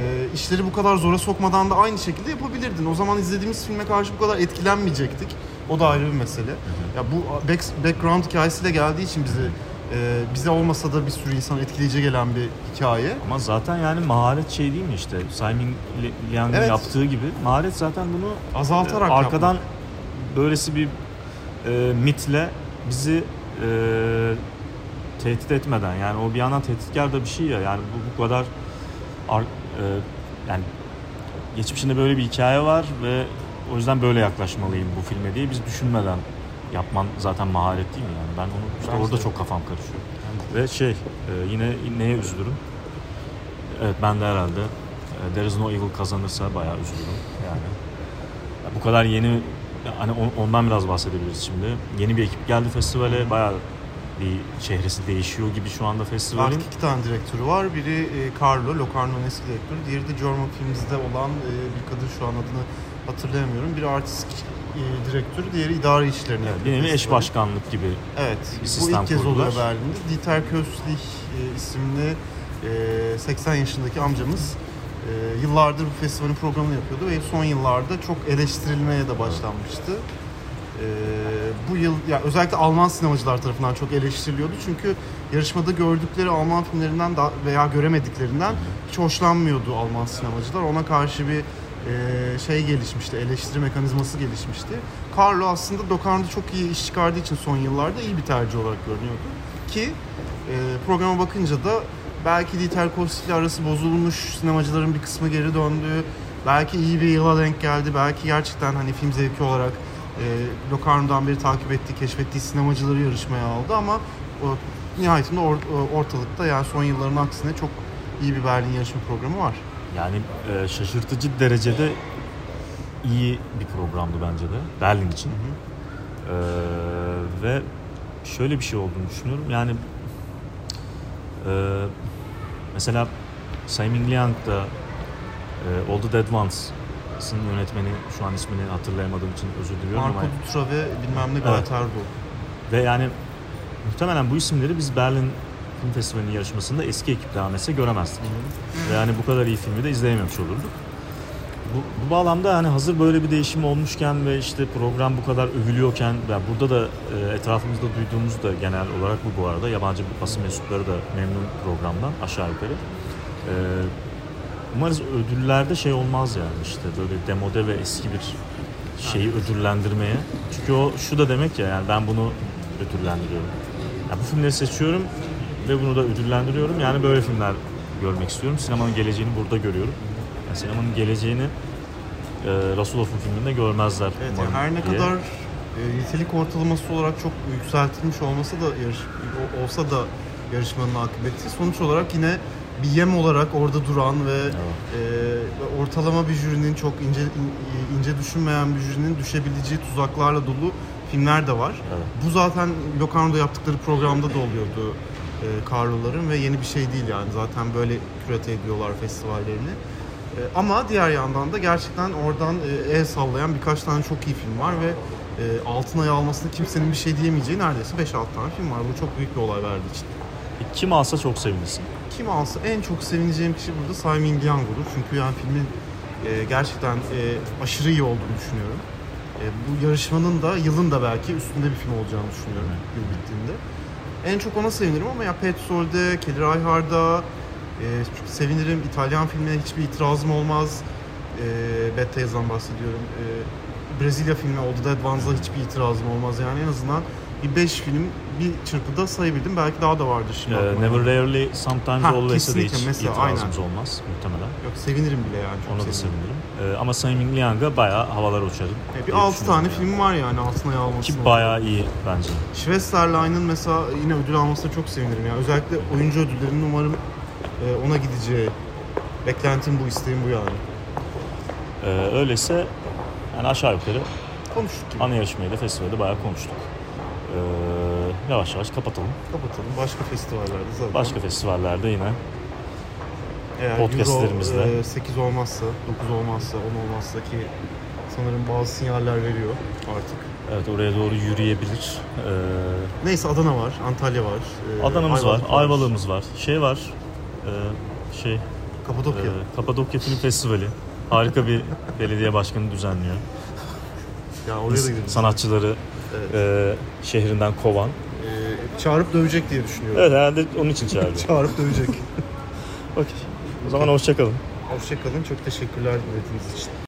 e, işleri bu kadar zora sokmadan da aynı şekilde yapabilirdin. O zaman izlediğimiz filme karşı bu kadar etkilenmeyecektik. O da ayrı bir mesele. Ya bu back, background hikayesiyle geldiği için bize e, bize olmasa da bir sürü insan etkileyici gelen bir hikaye. Ama zaten yani maharet şey değil mi işte Simon Liang'ın Evet. yaptığı gibi maharet zaten bunu Azaltarak e, arkadan yapmak. böylesi bir e, mitle bizi e, tehdit etmeden yani o bir yandan tehditkar da bir şey ya yani bu, bu kadar ar- e, yani geçmişinde böyle bir hikaye var ve o yüzden böyle yaklaşmalıyım bu filme diye biz düşünmeden yapman zaten maharet değil mi yani? Ben onu işte Bence orada de. çok kafam karışıyor. Ve şey e, yine neye üzülürüm? Evet ben de herhalde e, There is no evil kazanırsa bayağı üzülürüm. Yani ya bu kadar yeni hani on- ondan biraz bahsedebiliriz şimdi. Yeni bir ekip geldi festivale bayağı bir çehresi değişiyor gibi şu anda festivalin. Artık iki tane direktörü var. Biri e, Carlo, Locarno'nun eski direktörü. Diğeri de German Films'de olan e, bir kadın şu an adını hatırlayamıyorum. Biri artistik e, direktörü, diğeri idari işlerini bir yapıyor. nevi eş başkanlık gibi Evet. bir Bu sistem ilk kez kurdular. oluyor Berlin'de. Dieter Köstlich e, isimli e, 80 yaşındaki amcamız e, yıllardır bu festivalin programını yapıyordu ve son yıllarda çok eleştirilmeye de başlanmıştı. E, bu yıl ya özellikle Alman sinemacılar tarafından çok eleştiriliyordu çünkü yarışmada gördükleri Alman filmlerinden da veya göremediklerinden hiç hoşlanmıyordu Alman sinemacılar. Ona karşı bir e, şey gelişmişti, eleştiri mekanizması gelişmişti. Carlo aslında Locarno'da çok iyi iş çıkardığı için son yıllarda iyi bir tercih olarak görünüyordu. Ki e, programa bakınca da belki Dieter Kostil arası bozulmuş sinemacıların bir kısmı geri döndü. Belki iyi bir yıla denk geldi. Belki gerçekten hani film zevki olarak e, Locarno'dan beri takip ettiği, keşfettiği sinemacıları yarışmaya aldı ama o, nihayetinde or- ortalıkta yani son yılların aksine çok iyi bir Berlin yarışma programı var. Yani e, şaşırtıcı derecede iyi bir programdı bence de Berlin için. E, ve şöyle bir şey olduğunu düşünüyorum. Yani e, mesela Simon Liang da e, All the Dead Ones'ın yönetmeni şu an ismini hatırlayamadığım için özür diliyorum Marco ama Dutra ve bilmem ne Galatasaray Erdoğan. ve yani muhtemelen bu isimleri biz Berlin Film Festivali'nin yarışmasında eski ekip devam etse göremezdik. Ve yani bu kadar iyi filmi de izleyememiş olurduk. Bu, bu bağlamda hani hazır böyle bir değişim olmuşken ve işte program bu kadar övülüyorken yani burada da e, etrafımızda duyduğumuz da genel olarak bu bu arada yabancı basın mensupları da memnun programdan aşağı yukarı. E, umarız ödüllerde şey olmaz yani işte böyle demode ve eski bir şeyi ödüllendirmeye. Çünkü o şu da demek ya yani ben bunu ödüllendiriyorum. Yani bu filmleri seçiyorum ve bunu da ödüllendiriyorum. Yani böyle filmler görmek istiyorum. Sinemanın geleceğini burada görüyorum. Yani sinemanın geleceğini e, Rasulov'un filminde görmezler. Evet, umarım yani her ne diye. kadar e, nitelik ortalaması olarak çok yükseltilmiş olmasa da yarış, olsa da yarışmanın akıbeti sonuç olarak yine bir yem olarak orada duran ve e, ve ortalama bir jürinin çok ince in- ince düşünmeyen bir jürinin düşebileceği tuzaklarla dolu filmler de var. Evet. Bu zaten Locarno'da yaptıkları programda da oluyordu e, Carlo'ların ve yeni bir şey değil yani zaten böyle kürate ediyorlar festivallerini. E, ama diğer yandan da gerçekten oradan e, el sallayan birkaç tane çok iyi film var ve e, altın ayı almasına kimsenin bir şey diyemeyeceği neredeyse 5-6 tane film var. Bu çok büyük bir olay verdiği için. Kim alsa çok sevinirsin. Kim alsa en çok sevineceğim kişi burada Simon Liang olur. Çünkü yani filmin e, gerçekten e, aşırı iyi olduğunu düşünüyorum. E, bu yarışmanın da yılın da belki üstünde bir film olacağını düşünüyorum yıl bittiğinde. En çok ona sevinirim ama ya Petzold'e, Kelly Reichardt e, sevinirim. İtalyan filmine hiçbir itirazım olmaz. E, Bad Tails'dan bahsediyorum. E, Brezilya filmi the Dead Ones'a hiçbir itirazım olmaz yani en azından 5 film bir çırpıda sayabildim. Belki daha da vardır şimdi. Ee. Never Rarely, Sometimes Ha, Always'e de hiç. Mesela, itirazımız olmaz muhtemelen. Yok sevinirim bile yani. Çok Ona da sevinirim. sevinirim. Ee, ama Ming Liang'a bayağı havalar uçarım. E, bir diye 6 düşünüyorum tane yani. film var yani altına yağmasına. Ki bayağı iyi bence. Schwesterline'ın mesela yine ödül almasına çok sevinirim. Yani özellikle oyuncu ödüllerinin umarım e, ona gideceği. Beklentim bu, isteğim bu yani. Ee, öyleyse yani aşağı yukarı Konuştuk gibi. ana yarışmayı da festivalde bayağı konuştuk. Ee, yavaş yavaş kapatalım. Kapatalım. Başka festivallerde zaten. Başka festivallerde yine Eğer podcastlerimizde. Euro, e, 8 olmazsa, 9 olmazsa, 10 olmazsa ki sanırım bazı sinyaller veriyor artık. evet oraya doğru yürüyebilir. Ee, Neyse Adana var, Antalya var. e, Adana'mız var, Ayvalık Ayvalık'ımız var. Şey var. e, şey Kapadokya. e, Kapadokya Film Festivali. Harika bir belediye başkanı düzenliyor. ya oraya da gideriz. Sanatçıları Evet. e, şehrinden kovan. E, çağırıp dövecek diye düşünüyorum. Evet herhalde onun için çağırdı. Çağırıp dövecek. Okey. O zaman hoşçakalın. Hoşçakalın. Çok teşekkürler dinlediğiniz için.